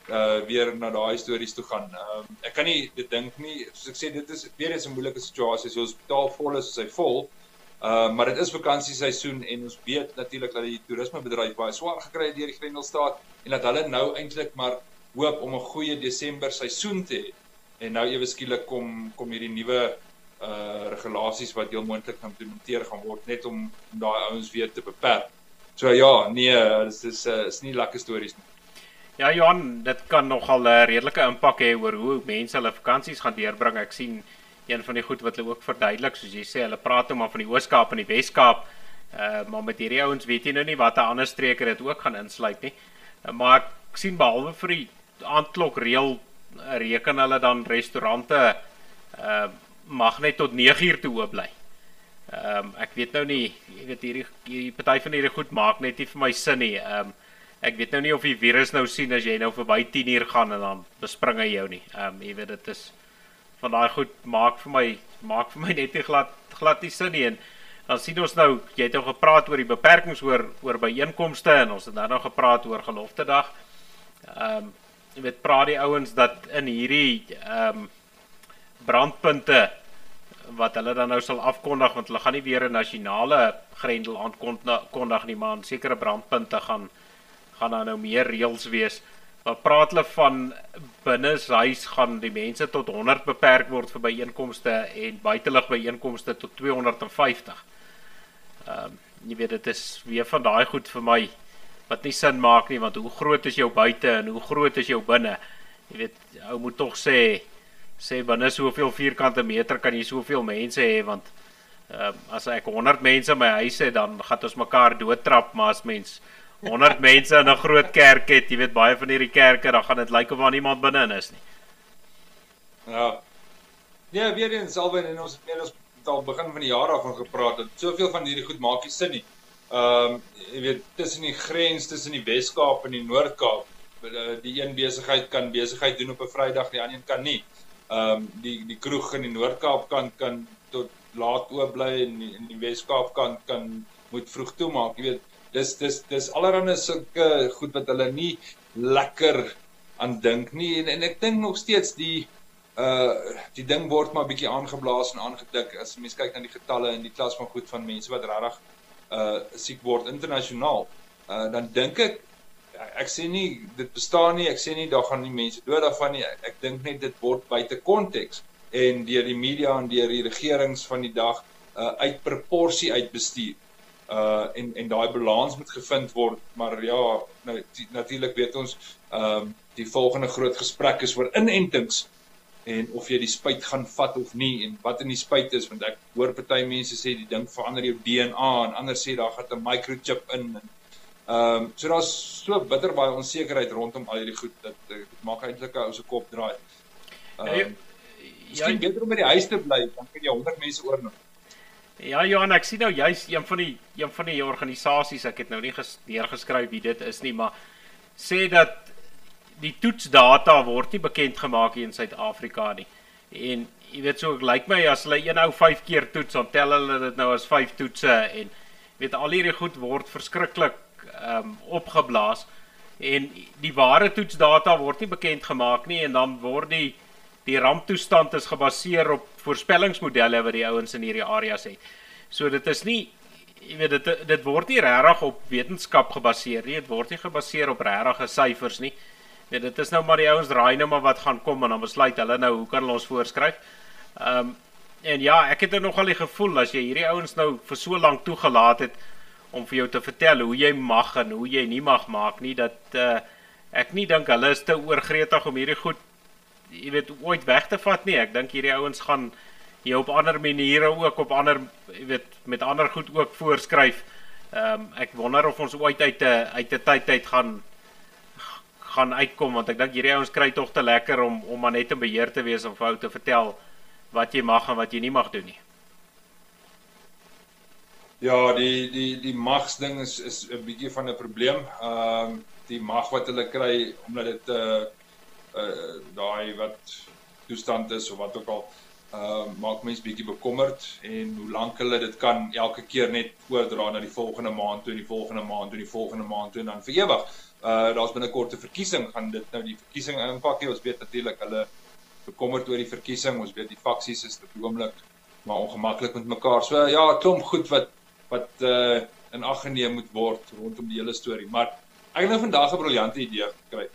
uh weer na daai stories toe gaan. Ehm um, ek kan nie dit dink nie. Soos ek sê dit is weer eens 'n moeilike situasie. So hospitaal vol is, is hy vol. Ehm uh, maar dit is vakansieseisoen en ons weet natuurlik dat die toerismebedryf baie swaar gekry het deur die Grendelstaat en dat hulle nou eintlik maar hoop om 'n goeie Desember seisoen te hê en nou ewe skielik kom kom hierdie nuwe uh regulasies wat heel moontlik geïmplementeer gaan word net om, om daai ouens weer te beperk. So ja, nee, dis is uh, is nie lekker stories nie. Ja Johan, dit kan nogal 'n redelike impak hê oor hoe mense hulle vakansies gaan deurbring. Ek sien een van die goed wat hulle ook verduidelik, soos jy sê, hulle praat nou maar van die Oos-Kaap en die Wes-Kaap. Uh maar met hierdie ouens weet jy nou nie watter ander streke dit ook gaan insluit nie. Uh, maar ek sien behalwe vir die aandklok reël reken hulle dan restaurante uh mag net tot 9 uur toe oop bly. Ehm um, ek weet nou nie, jy weet hierdie hierdie party van hierdie goed maak net nie vir my sin nie. Ehm um, ek weet nou nie of die virus nou sien as jy nou verby 10 uur gaan en dan bespring hy jou nie. Ehm um, jy weet dit is van daai goed maak vir my maak vir my net nie glad glad nie sin nie. En dan sien ons nou jy het nou gepraat oor die beperkings oor oor byeenkomste en ons het dan nou gepraat oor gelofte dag. Ehm um, jy weet praat die ouens dat in hierdie ehm um, brandpunte wat hulle dan nou sal afkondig want hulle gaan nie weer 'n nasionale grendel aankondig nie maar in sekere brandpunte gaan gaan daar nou meer reëls wees. Wat praat hulle van binne huis gaan die mense tot 100 beperk word vir byeenkomste en buitelug byeenkomste tot 250. Ehm um, jy weet dit is weer van daai goed vir my wat nie sin maak nie want hoe groot is jou buite en hoe groot is jou binne? Jy weet, ou moet tog sê sê binne soveel vierkante meter kan jy soveel mense hê want ehm uh, as ek 100 mense in my huis het dan gaan ons mekaar doodtrap maar as mens 100 mense in 'n groot kerk het, jy weet baie van hierdie kerke dan gaan dit lyk of daar niemand binne in is nie. Ja. Ja, weer eens alwen en ons het meer as al begin van die jaar af van gepraat dat soveel van hierdie goed maak nie sin nie ehm um, jy weet tussen die grens tussen die Wes-Kaap en die Noord-Kaap die een besigheid kan besigheid doen op 'n Vrydag die ander een kan nie. Ehm um, die die kroeg in die Noord-Kaap kan kan tot laat oop bly en in die Weskaap kan kan moet vroeg toemaak. Jy weet, dis dis dis allerhande sulke goed wat hulle nie lekker aan dink nie en en ek dink nog steeds die uh die ding word maar bietjie aangeblaas en aangedik as mense kyk na die getalle in die klas van goed van mense wat regtig uh siek word internasionaal. Uh dan dink ek ek sê nie dit bestaan nie, ek sê nie daar gaan nie mense dood daarvan nie. Ek, ek dink net dit word buite konteks en deur die media en deur die regerings van die dag uh uit proporsie uitbestuur. Uh en en daai balans moet gevind word, maar ja, nou natuurlik weet ons ehm uh, die volgende groot gesprek is oor inentings en of jy die spuit gaan vat of nie en wat in die spuit is want ek hoor party mense sê die ding verander jou DNA en ander sê daar gaan 'n microchip in en Ehm um, so daar's so bitter baie onsekerheid rondom al hierdie goed dat dit maak eintlik 'n ou se kop draai. Ehm um, ja, jy beter om by die huis te bly, dan kan jy 100 mense oorneem. Ja Johan, ek sien nou jy's een van die een van die organisasies, ek het nou nie neergeskryf wie dit is nie, maar sê dat die toetsdata word nie bekend gemaak hier in Suid-Afrika nie. En jy weet so, lyk like my as hulle een ou 5 keer toets, dan tel hulle dit nou as 5 toetse en weet al hierdie goed word verskriklik ehm um, opgeblaas en die ware toetsdata word nie bekend gemaak nie en dan word die die ramptoestand is gebaseer op voorspellingsmodelle wat die ouens in hierdie areas het. So dit is nie jy weet dit dit word nie regtig op wetenskap gebaseer nie, dit word nie gebaseer op regte syfers nie. Nee, dit is nou maar die ouens raai nou maar wat gaan kom en dan besluit hulle nou hoe kan hulle ons voorskryf. Ehm um, en ja, ek het er nogal die gevoel as jy hierdie ouens nou vir so lank toegelaat het om vir jou te vertel hoe jy mag en hoe jy nie mag maak nie dat uh, ek nie dink hulle is te oorgretig om hierdie goed jy weet ooit weg te vat nie. Ek dink hierdie ouens gaan hier op ander maniere ook op ander jy weet met ander goed ook voorskryf. Ehm um, ek wonder of ons ooit uit 'n uit 'n tyd uit gaan gaan uitkom want ek dink hierdie ouens kry tog te lekker om om maar net in beheer te wees of vir ou te vertel wat jy mag en wat jy nie mag doen nie. Ja, die die die magsding is is 'n bietjie van 'n probleem. Ehm uh, die mag wat hulle kry omdat dit 'n uh, uh, daai wat toestand is of wat ook al uh maak mense bietjie bekommerd en hoe lank hulle dit kan elke keer net oordra na die volgende maand toe en die volgende maand toe en die volgende maand toe en dan vir ewig. Uh daar's binnekort 'n verkiesing gaan dit nou die verkiesing impak hê. Ons weet natuurlik hulle bekommerd oor die verkiesing. Ons weet die faksies is op die oomblik maar ongemaklik met mekaar. So ja, klomp goed wat wat uh in ag geneem moet word rondom die hele storie. Maar ek het nou vandag 'n briljante idee gekry.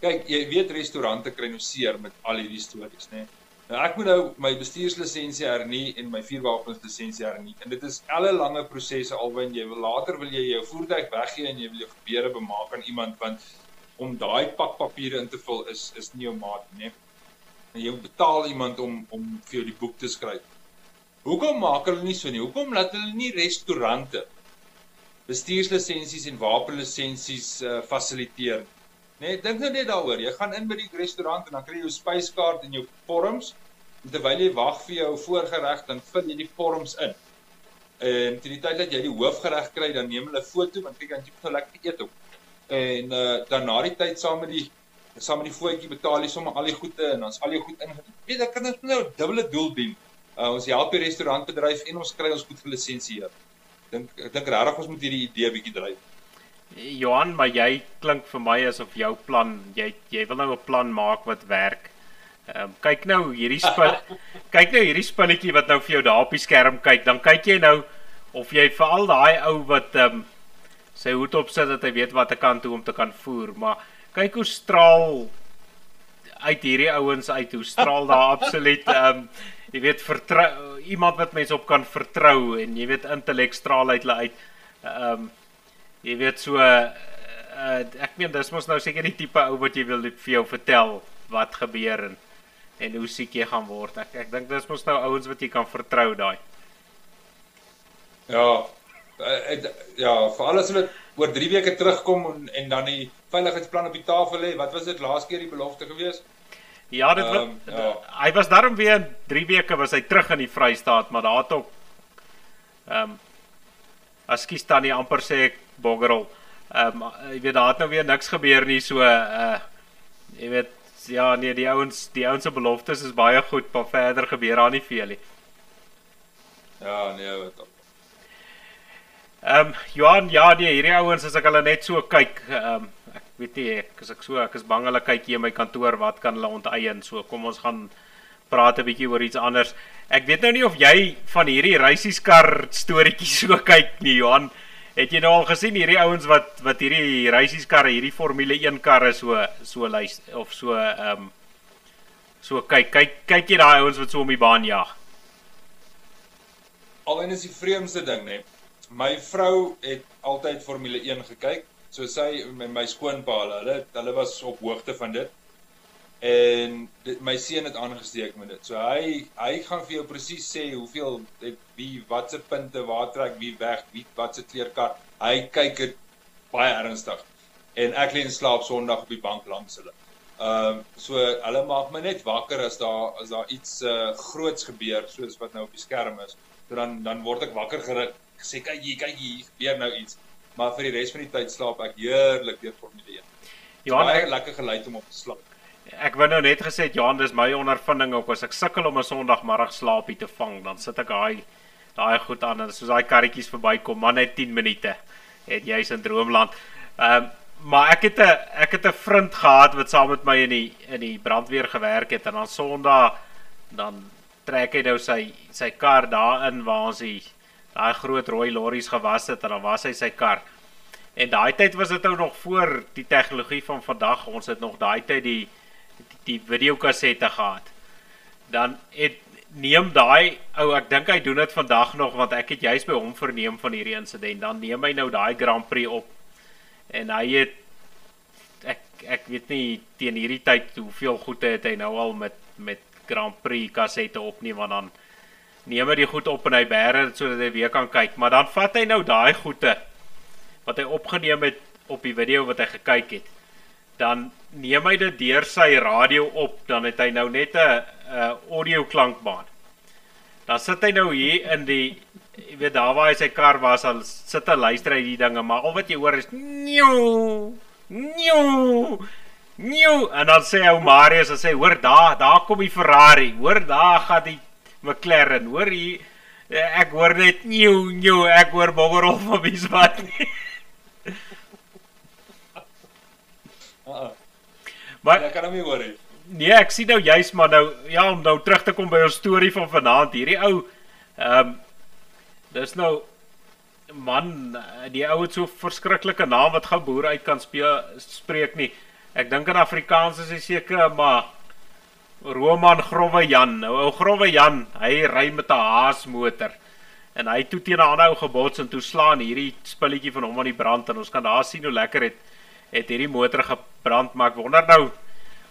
Kyk, jy weet restaurante kry nou seer met al hierdie stories, né? Nee? Nou ek moet nou my bestuurslisensie hernie en my vuurwapenslisensie hernie. En dit is alle lange prosesse alwen jy wil later wil jy jou voertuig weggee en jy wil jou gebeure bemaak aan iemand want om daai pak papiere in te vul is is nie jou maat nie. En jy betaal iemand om om vir jou die boek te skryf. Hoekom maak hulle nie so nie? Hoekom laat hulle nie restaurante bestuurslisensies en wapenlisensies uh, fasiliteer? Nee, dink nou net daaroor. Jy gaan in by die restaurant en dan kry jy jou spyskaart en jou vorms. En terwyl jy wag vir jou voorgereg, dan vul jy die vorms in. En teen die tyd dat jy die hoofgereg kry, dan neem hulle 'n foto want kyk dan jy nou lekker eet op. En uh, dan na die tyd saam met die saam met die voetjie betaal jy sommer al die goede en dan's al jou goed in. Weet jy, kan dit nou 'n dubbele doel dien. Uh, ons help die restaurantbedryf en ons kry ons goed gelisensieer. Dink ek dink regtig ons moet hierdie idee bietjie dryf. Johan, maar jy klink vir my asof jou plan, jy jy wil nou 'n plan maak wat werk. Ehm um, kyk nou hierdie spul kyk nou hierdie spulletjie wat nou vir jou daar op die skerm kyk, dan kyk jy nou of jy veral daai ou wat ehm um, sy hoed op sit dat hy weet wat ek kan toe om te kan voer, maar kyk hoe straal uit hierdie ouens uit, hoe straal daar absoluut ehm um, jy weet vertrou iemand wat mense op kan vertrou en jy weet intellek straal uit hulle uit. Ehm um, jy weet so uh, ek meen dis mos nou seker die tipe ou wat jy wil vir jou vertel wat gebeur en en hoe siek jy gaan word. Ek ek dink dis mos nou ouens wat jy kan vertrou daai. Ja. Uh, ja, vir alles wat oor 3 weke terugkom en en dan die veiligheidsplan op die tafel lê. Wat was dit laas keer die belofte geweest? Ja, dit um, ja. hy was daarom weer 3 weke was hy terug in die Vrystaat, maar daar het ook ehm um, Askies tannie amper sê ek boggerel. Ehm um, jy weet daar het nou weer niks gebeur nie so uh jy weet ja nee die ouens die ouens se beloftes is baie goed, maar verder gebeur daar nie veel nie. Ja, nee, wat op. Ehm um, Johan, ja, nee, hierdie ouens as ek hulle net so kyk, ehm um, ek weet nie, ek as ek so ek is bang hulle kyk hier in my kantoor, wat kan hulle onteien? So kom ons gaan praat 'n bietjie oor iets anders. Ek weet nou nie of jy van hierdie reisieskar storieetjies so kyk nie, Johan. Het jy nou al gesien hierdie ouens wat wat hierdie reisieskarre, hierdie Formule 1 karre so so lys of so ehm um, so kyk kyk kyk jy daai ouens wat so om die baan jag? Alwen is die vreemdste ding, né? My vrou het altyd Formule 1 gekyk. So sy my, my skoonpa hulle, hulle was op hoogte van dit. En dit, my seun het aangesteek met dit. So hy hy gaan vir jou presies sê hoeveel het wie watse punte waar trek wie weg, wie watse kleerkar. Hy kyk dit baie ernstig. En ek lê in slaap Sondag op die bank langs hulle. Ehm um, so hulle maak my net wakker as daar as daar iets uh, groots gebeur soos wat nou op die skerm is dan dan word ek wakker geruk. Sê kyk hier, kyk hier, gebeur nou iets. Maar vir die res van die tyd slaap ek heerlik deur Formule 1. Johan, ek lekker geluid om op te slaap. Ek wou nou net gesê Johan, dis my ondervinding ook as ek sukkel om 'n Sondagmiddag slaapie te vang, dan sit ek daai daai goed aan en soos daai karretjies verbykom, maar net 10 minute het jy's in droomland. Ehm um, maar ek het 'n ek het 'n vriend gehad wat saam met my in die in die brandweer gewerk het en dan Sondag dan trek hy nou sy sy kar daarin waar ons die daai groot rooi lorries gewas het en dan was hy sy kar. En daai tyd was dit nou nog voor die tegnologie van vandag. Ons het nog daai tyd die die, videokassette gehad. Dan het neem daai ou ek dink hy doen dit vandag nog want ek het juis by hom verneem van hierdie insident. Dan neem hy nou daai Grand Prix op. En hy het ek ek weet nie teen hierdie tyd hoeveel goede het hy nou al met met Grand Prix kassette opneem want dan neem hy die goed op en hy bære dit sodat hy weer kan kyk, maar dan vat hy nou daai goede wat hy opgeneem het op die video wat hy gekyk het. Dan neem hy dit deur sy radio op, dan het hy nou net 'n 'n audio klankbaan. Dan sit hy nou hier in die jy weet daar waar hy sy kar was, al sit hy luister hy die dinge, maar al wat jy hoor is nieuw, nieuw. Nieuw en dan sê ou Marius en sê hoor daar, daar kom die Ferrari. Hoor daar gaan die McLaren. Hoor hier ek hoor net nieuw, nieuw. Ek hoor Boggerol van wie's wat nie. maar ek kan hom nie hoor nie. Nee, ek sien nou juist maar nou ja, om nou terug te kom by ons storie van vanaand. Hierdie ou ehm um, dis nou man, die ou het so verskriklike naam wat gou boer uit kan speel spreek nie. Ek dink in Afrikaans is hy seker maar Roman Growe Jan. Nou ou Growe Jan, hy ry met 'n Haas motor en hy toe teen 'n ander ou gebots en toe slaan hierdie spulletjie van hom aan die brand en ons kan daar sien hoe lekker het het hierdie motor gebrand maar ek wonder nou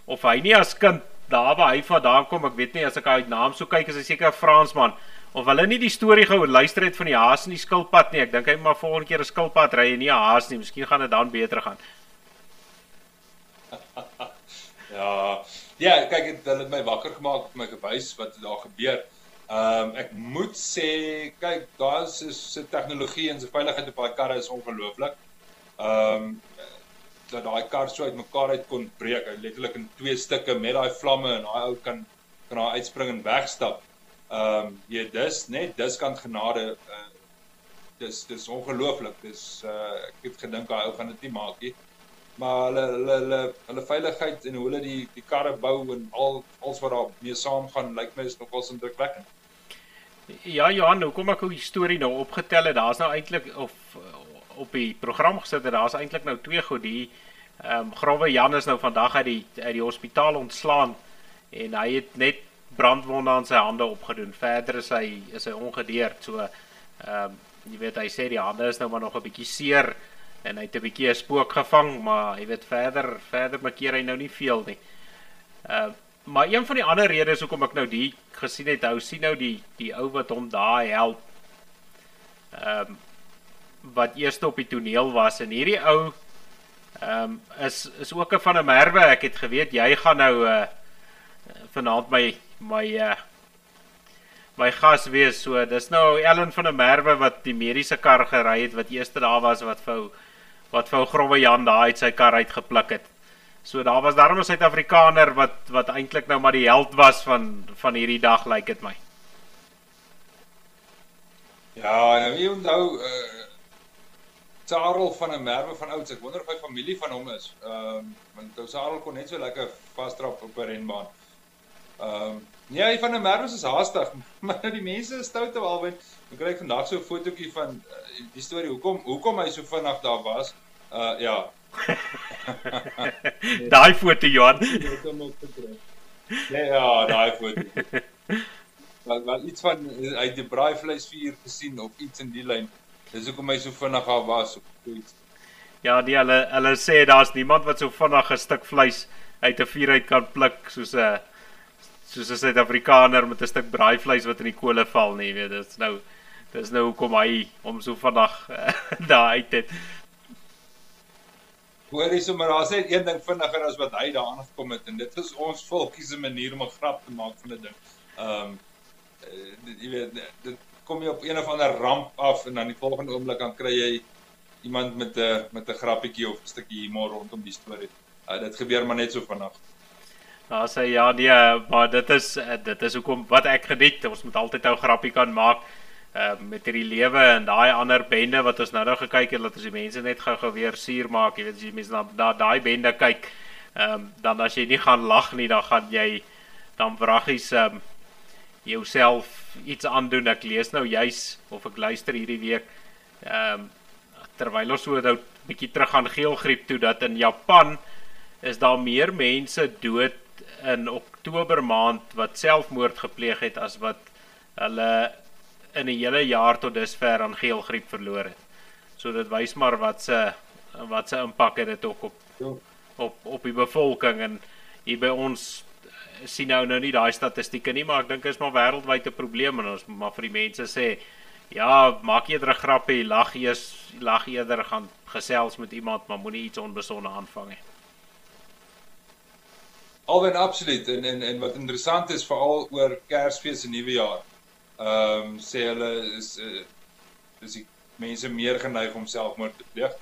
of hy nie as kind daar waar hy vandaan kom, ek weet nie as ek hy naam so kyk is hy seker 'n Fransman of hulle nie die storie gehou luister het van die Haas en die skilpad nie. Ek dink hy maar volgende keer 'n skilpad ry en nie 'n Haas nie. Miskien gaan dit dan beter gaan. ja. Ja, kyk hulle het my wakker gemaak, my gewys wat daar gebeur. Ehm um, ek moet sê, kyk, daar is se tegnologie en se veiligheid op daai karre is ongelooflik. Ehm um, dat daai kar so uitmekaar uit kon breek, hy letterlik in twee stukke met daai vlamme en daai ou kan kan daar uitspring en wegstap. Ehm um, jy dis net dis kan genade uh, dis dis ongelooflik. Dis uh, ek het gedink daai ou gaan dit nie maak nie maar hulle hulle hulle hulle veiligheid en hoe hulle die die karre bou en al alles wat daar mee saamgaan lyk my is nogal indrukwekkend. Ja Johan, hoekom ek die storie nou opgetel het, daar's nou eintlik of op die program gesit het, daar's eintlik nou twee goed die ehm um, Grawe Jan is nou vandag uit die uit die hospitaal ontslaan en hy het net brandwonde aan sy hande opgedoen. Verder is hy is hy ongedeerd. So ehm um, jy weet hy sê die hande is nou maar nog 'n bietjie seer en hy het 'n bietjie 'n spook gevang, maar jy weet verder verder makkeer hy nou nie veel nie. Uh maar een van die ander redes hoekom ek nou die gesien het, hou sien nou die die ou wat hom daai help. Ehm um, wat eers op die toneel was en hierdie ou ehm um, is is ook 'n van 'n merwe. Ek het geweet jy gaan nou uh vanaand my my uh my gas wees. So dis nou Ellen van der Merwe wat die mediese kar gery het wat eers daar was wat vir wat vir Growe Jan daai uit sy kar uitgepluk het. So daar was daarom 'n Suid-Afrikaner wat wat eintlik nou maar die held was van van hierdie dag lyk like dit my. Ja, nou jy onthou uh Charles van 'n Merwe van ouds. Ek wonder of hy familie van hom is. Ehm um, want ou Charles kon net so lekker vasdrap op 'n renbaan. Ehm um, nee, hy van 'n Merwe is haastig, maar nou die mense is stout alwen. Ek kry vandag so 'n fotootjie van uh, die storie hoekom hoekom hy so vinnig daar was. Uh ja. daai foto Johan. nee, ja, daai foto. Wat wat iets van hy die braaivleisvuur gesien of iets in die lyn. Dis hoekom hy so vinnig af was op iets. Ja, die hulle hulle sê daar's niemand wat so vinnig 'n stuk vleis uit 'n vuur uit kan pluk soos 'n soos 'n Suid-Afrikaner met 'n stuk braaivleis wat in die kole val nie, weet jy. Dis nou dis nou hoekom hy hom so vinnig daar uit het. Hoor jy sommer daar sê een ding vinniger as wat hy daaraan gekom het en dit is ons volkie se manier om 'n grap te maak van 'n ding. Ehm um, jy weet dit kom jy op een of ander ramp af en dan die volgende oomblik dan kry jy iemand met 'n met 'n grappietjie of 'n stukkie humor rondom die storie. Uh, dit gebeur maar net so vinnig. Nou sê ja, nee, maar dit is dit is hoekom wat ek geniet. Ons moet altyd ou grappie kan maak uh, met hierdie lewe en daai ander bende wat ons nou nou gekyk het dat ons die mense net gou-gou weer suur maak. Jy weet as jy mense na daai bende kyk, ehm um, dan as jy nie gaan lag nie, dan gaan jy dan wraggies ehm um, jouself iets aandoen. Ek lees nou juis of ek luister hierdie week ehm um, terwyl ons so nou 'n bietjie terug aan geelgriep toe dat in Japan is daar meer mense dood in Oktober maand wat selfmoord gepleeg het as wat hulle in 'n hele jaar tot dusver aan geelgriep verloor het. So dit wys maar wat se wat se impak het dit ook op ja. op op die bevolking en hier by ons sien nou nou nie daai statistieke nie, maar ek dink is maar wêreldwyd 'n probleem en ons maar vir die mense sê ja, maak eerder 'n grappie, lag eers, lag eerder gaan gesels met iemand, maar moenie iets onbesonde aanvang nie. Alwen absoluut en en en wat interessant is veral oor Kersfees en Nuwejaar. Ehm um, sê hulle is uh, is die mense meer geneig om selfmoord te pleeg.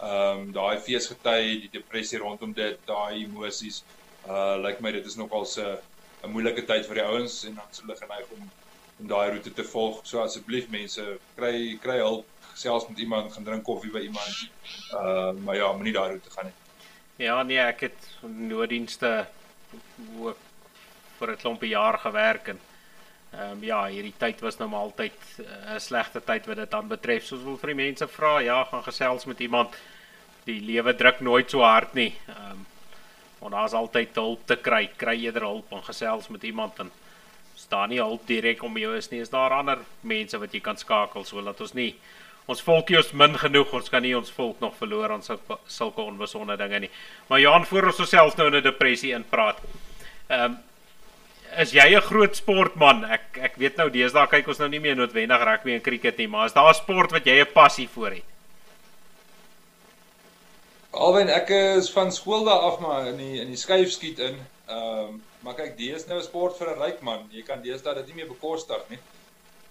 Ehm um, daai feesgety, die depressie rondom dit, daai emosies uh lyk like my dit is nogal 'n 'n moeilike tyd vir die ouens en dan hulle geneig om om daai roete te volg. So asseblief mense, kry kry hulp, gesels met iemand, gaan drink koffie by iemand. Uh maar ja, moenie daai roete gaan nie. Ja, nee, ek het nooddienste ook vir 'n klompie jaar gewerk en ehm um, ja, hierdie tyd was nou maar altyd uh, 'n slegte tyd wat dit dan betref. Soos wil vir die mense vra, ja, gaan gesels met iemand. Die lewe druk nooit so hard nie. Ehm um, Want daar's altyd hulp te kry. Kry eerder hulp en gesels met iemand en staan nie hulp direk om jou is nie. Is daar ander mense wat jy kan skakel so laat ons nie ons volkie is min genoeg. Ons kan nie ons volk nog verloor aan sulke onbesonde dinge nie. Maar Johan voor ons osself nou in 'n depressie inpraat. Ehm um, is jy 'n groot sportman? Ek ek weet nou deesdae kyk ons nou nie meer noodwendig rugby en cricket nie, maar is daar 'n sport wat jy 'n passie vir het? Alwen ek is van skool daar af maar in die in die skuifskiet in. Ehm um, maar kyk, die is nou 'n sport vir 'n ryk man. Jy kan deesdae dit nie meer bekostig nie.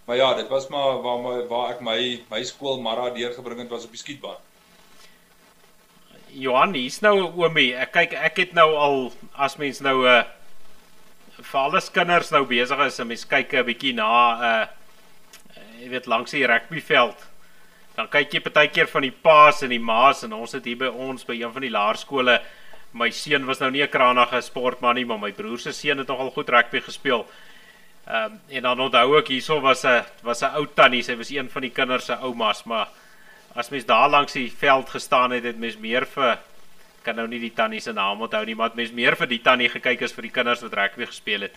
Maar ja, dit was maar waar my waar ek my my skool Mara deurgebring het was op die skietbaan. Johan, hier's nou oomie. Ek kyk ek het nou al as mens nou 'n uh, vir alles kinders nou besig is, mens kyk 'n bietjie na 'n uh, jy weet langs die rugbyveld dan kyk jy partykeer van die paas en die maas en ons het hier by ons by een van die laerskole my seun was nou nie 'n kranige sportman nie maar my broer se seun het nogal goed rugby gespeel. Ehm um, en dan onthou ek hierso was 'n was 'n ou tannie, sy was een van die kinders se oumas, maar as mens daar langs die veld gestaan het, het mens meer vir kan nou nie die tannie se naam onthou nie, maar mens meer vir die tannie gekyk as vir die kinders wat rugby gespeel het.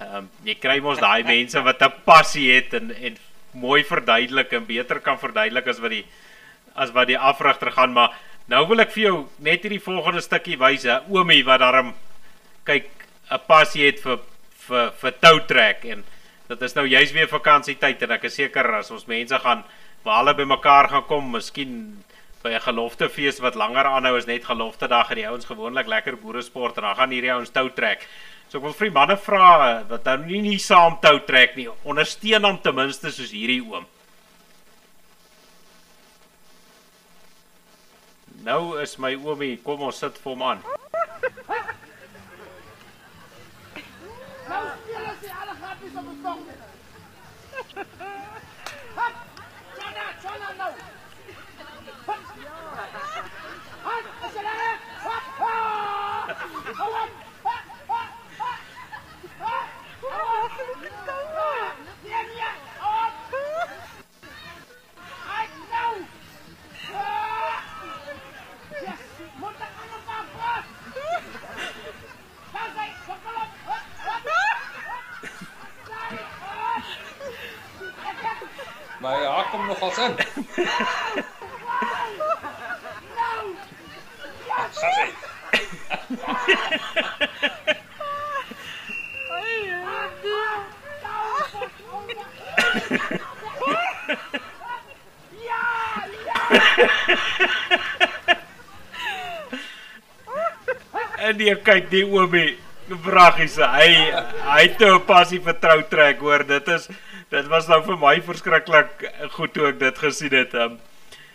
Ehm um, jy kry mos daai mense wat 'n passie het en en mooi verduidelik en beter kan verduidelik as wat die as wat die afrigter gaan maar nou wil ek vir jou net hierdie volgende stukkie wys hè oomie wat daarom kyk 'n passie het vir vir vir tou trek en dit is nou juist weer vakansietyd en ek is seker as ons mense gaan waar hulle bymekaar gaan kom miskien by 'n geloftefees wat langer aanhou is net gelofte dag en die ouens gewoonlik lekker boere sport en dan gaan hierdie ouens tou trek So ek wil vir die manne vra wat nou nie nie saam tou trek nie. Ondersteun hom ten minste soos hierdie oom. Nou is my oomie, kom ons sit vir hom aan. Nou speel as jy alle grappies op 'n song. Maar kom nog als in. En die kyk die oomie vraggies. Hy hy het 'n passie vertrou trek hoor. Dit is dit was nou vir my verskriklik goed toe ek dit gesien het. Um,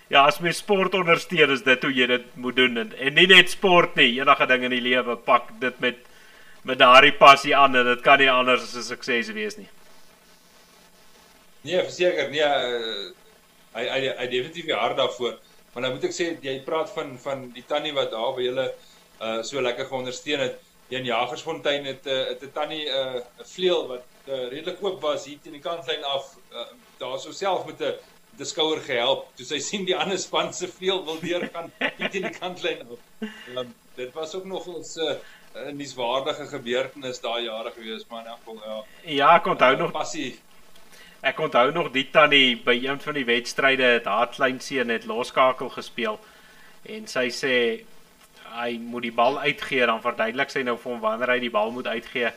ja, as mens sport ondersteun is dit hoe jy dit moet doen en, en nie net sport nie, enige ding in die lewe pak dit met met daardie passie aan en dit kan nie anders as 'n sukses wees nie. Nee, verseker, nee, uh, hy hy hy definitief hart daarvoor. Maar nou moet ek sê jy praat van van die tannie wat daar by julle uh so lekker geondersteun het. In Jagersfontein het 'n uh, het 'n tannie 'n uh, vleuel wat uh, redelik oop was hier teen die kantlyn af. Uh, daar sou self met 'n met 'n skouer gehelp toe sy sien die ander span se vleuel wil deurgaan hier teen die kantlyn af. Um, dit was ook nog ons 'n uh, 'n nuuswaardige gebeurtenis daai jare gewees, maar in elk geval ja. Ja, ek onthou uh, nog passie Ek onthou nog die tannie by een van die wedstryde het haar kleinseun net loskakel gespeel en sy sê hy moet die bal uitgee dan verduidelik sy nou vir hom wanneer hy die bal moet uitgee.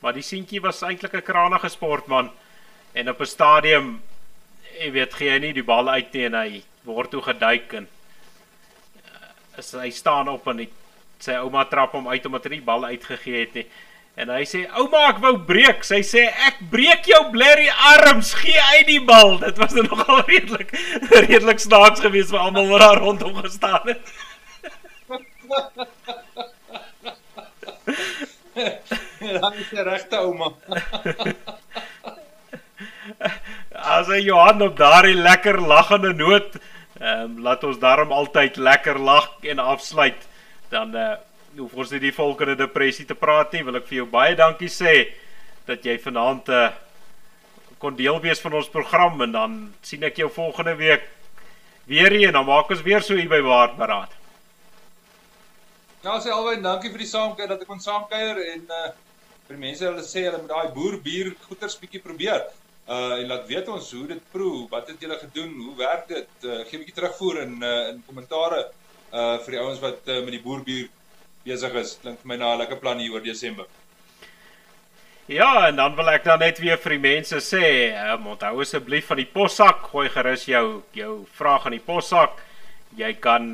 Maar die seentjie was eintlik 'n krangige sportman en op 'n stadium jy weet gee hy nie die bal uit nie en hy word toe geduik en as hy staan op en die, sy ouma trap hom uit omdat hy die bal uitgegee het nie. En hy sê ouma ek wou breek. Sy sê ek breek jou blerrie arms, gee uit die bal. Dit was nou nogal redelik redelik snaaks geweest vir almal wat daar rondom gestaan het. Dan is 'n regte ouma. As hy Johan op daardie lekker lagende noot, ehm um, laat ons daarom altyd lekker lag en afsluit. Dan eh uh, hoef ons nie die volgende depressie te praat nie. Wil ek vir jou baie dankie sê dat jy vanaand eh uh, kon deel wees van ons program en dan sien ek jou volgende week weer hier en dan maak ons weer so hier by Waardberaad. Ja, sê alweer dankie vir die saamkuier dat ek kon saamkuier en uh vir die mense hulle sê hulle moet daai boer bier goeters bietjie probeer. Uh en laat weet ons hoe dit proe, wat het julle gedoen, hoe werk dit? Uh gee bietjie terugvoer in uh in kommentare uh vir die ouens wat uh, met die boerbier besig is. Klink vir my na 'n lekker plan hier oor Desember. Ja, en dan wil ek dan net weer vir die mense sê, um, onthou asseblief van die possak, gooi gerus jou jou vraag in die possak. Jy kan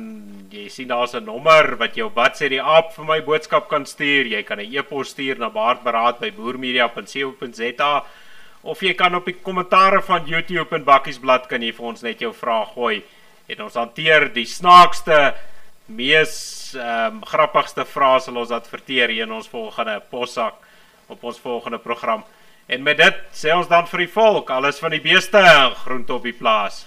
jy sien daar's 'n nommer wat jy op wat sê die app vir my boodskap kan stuur. Jy kan 'n e-pos stuur na baardberaad@boermedia.co.za of jy kan op die kommentare van YouTube en Bakkiesblad kan jy vir ons net jou vraag gooi en ons hanteer die snaakste mees ehm um, grappigste vrae sal ons adverteer in ons volgende possak op ons volgende program. En met dit sê ons dan vir die volk, alles van die beeste groente op die plaas.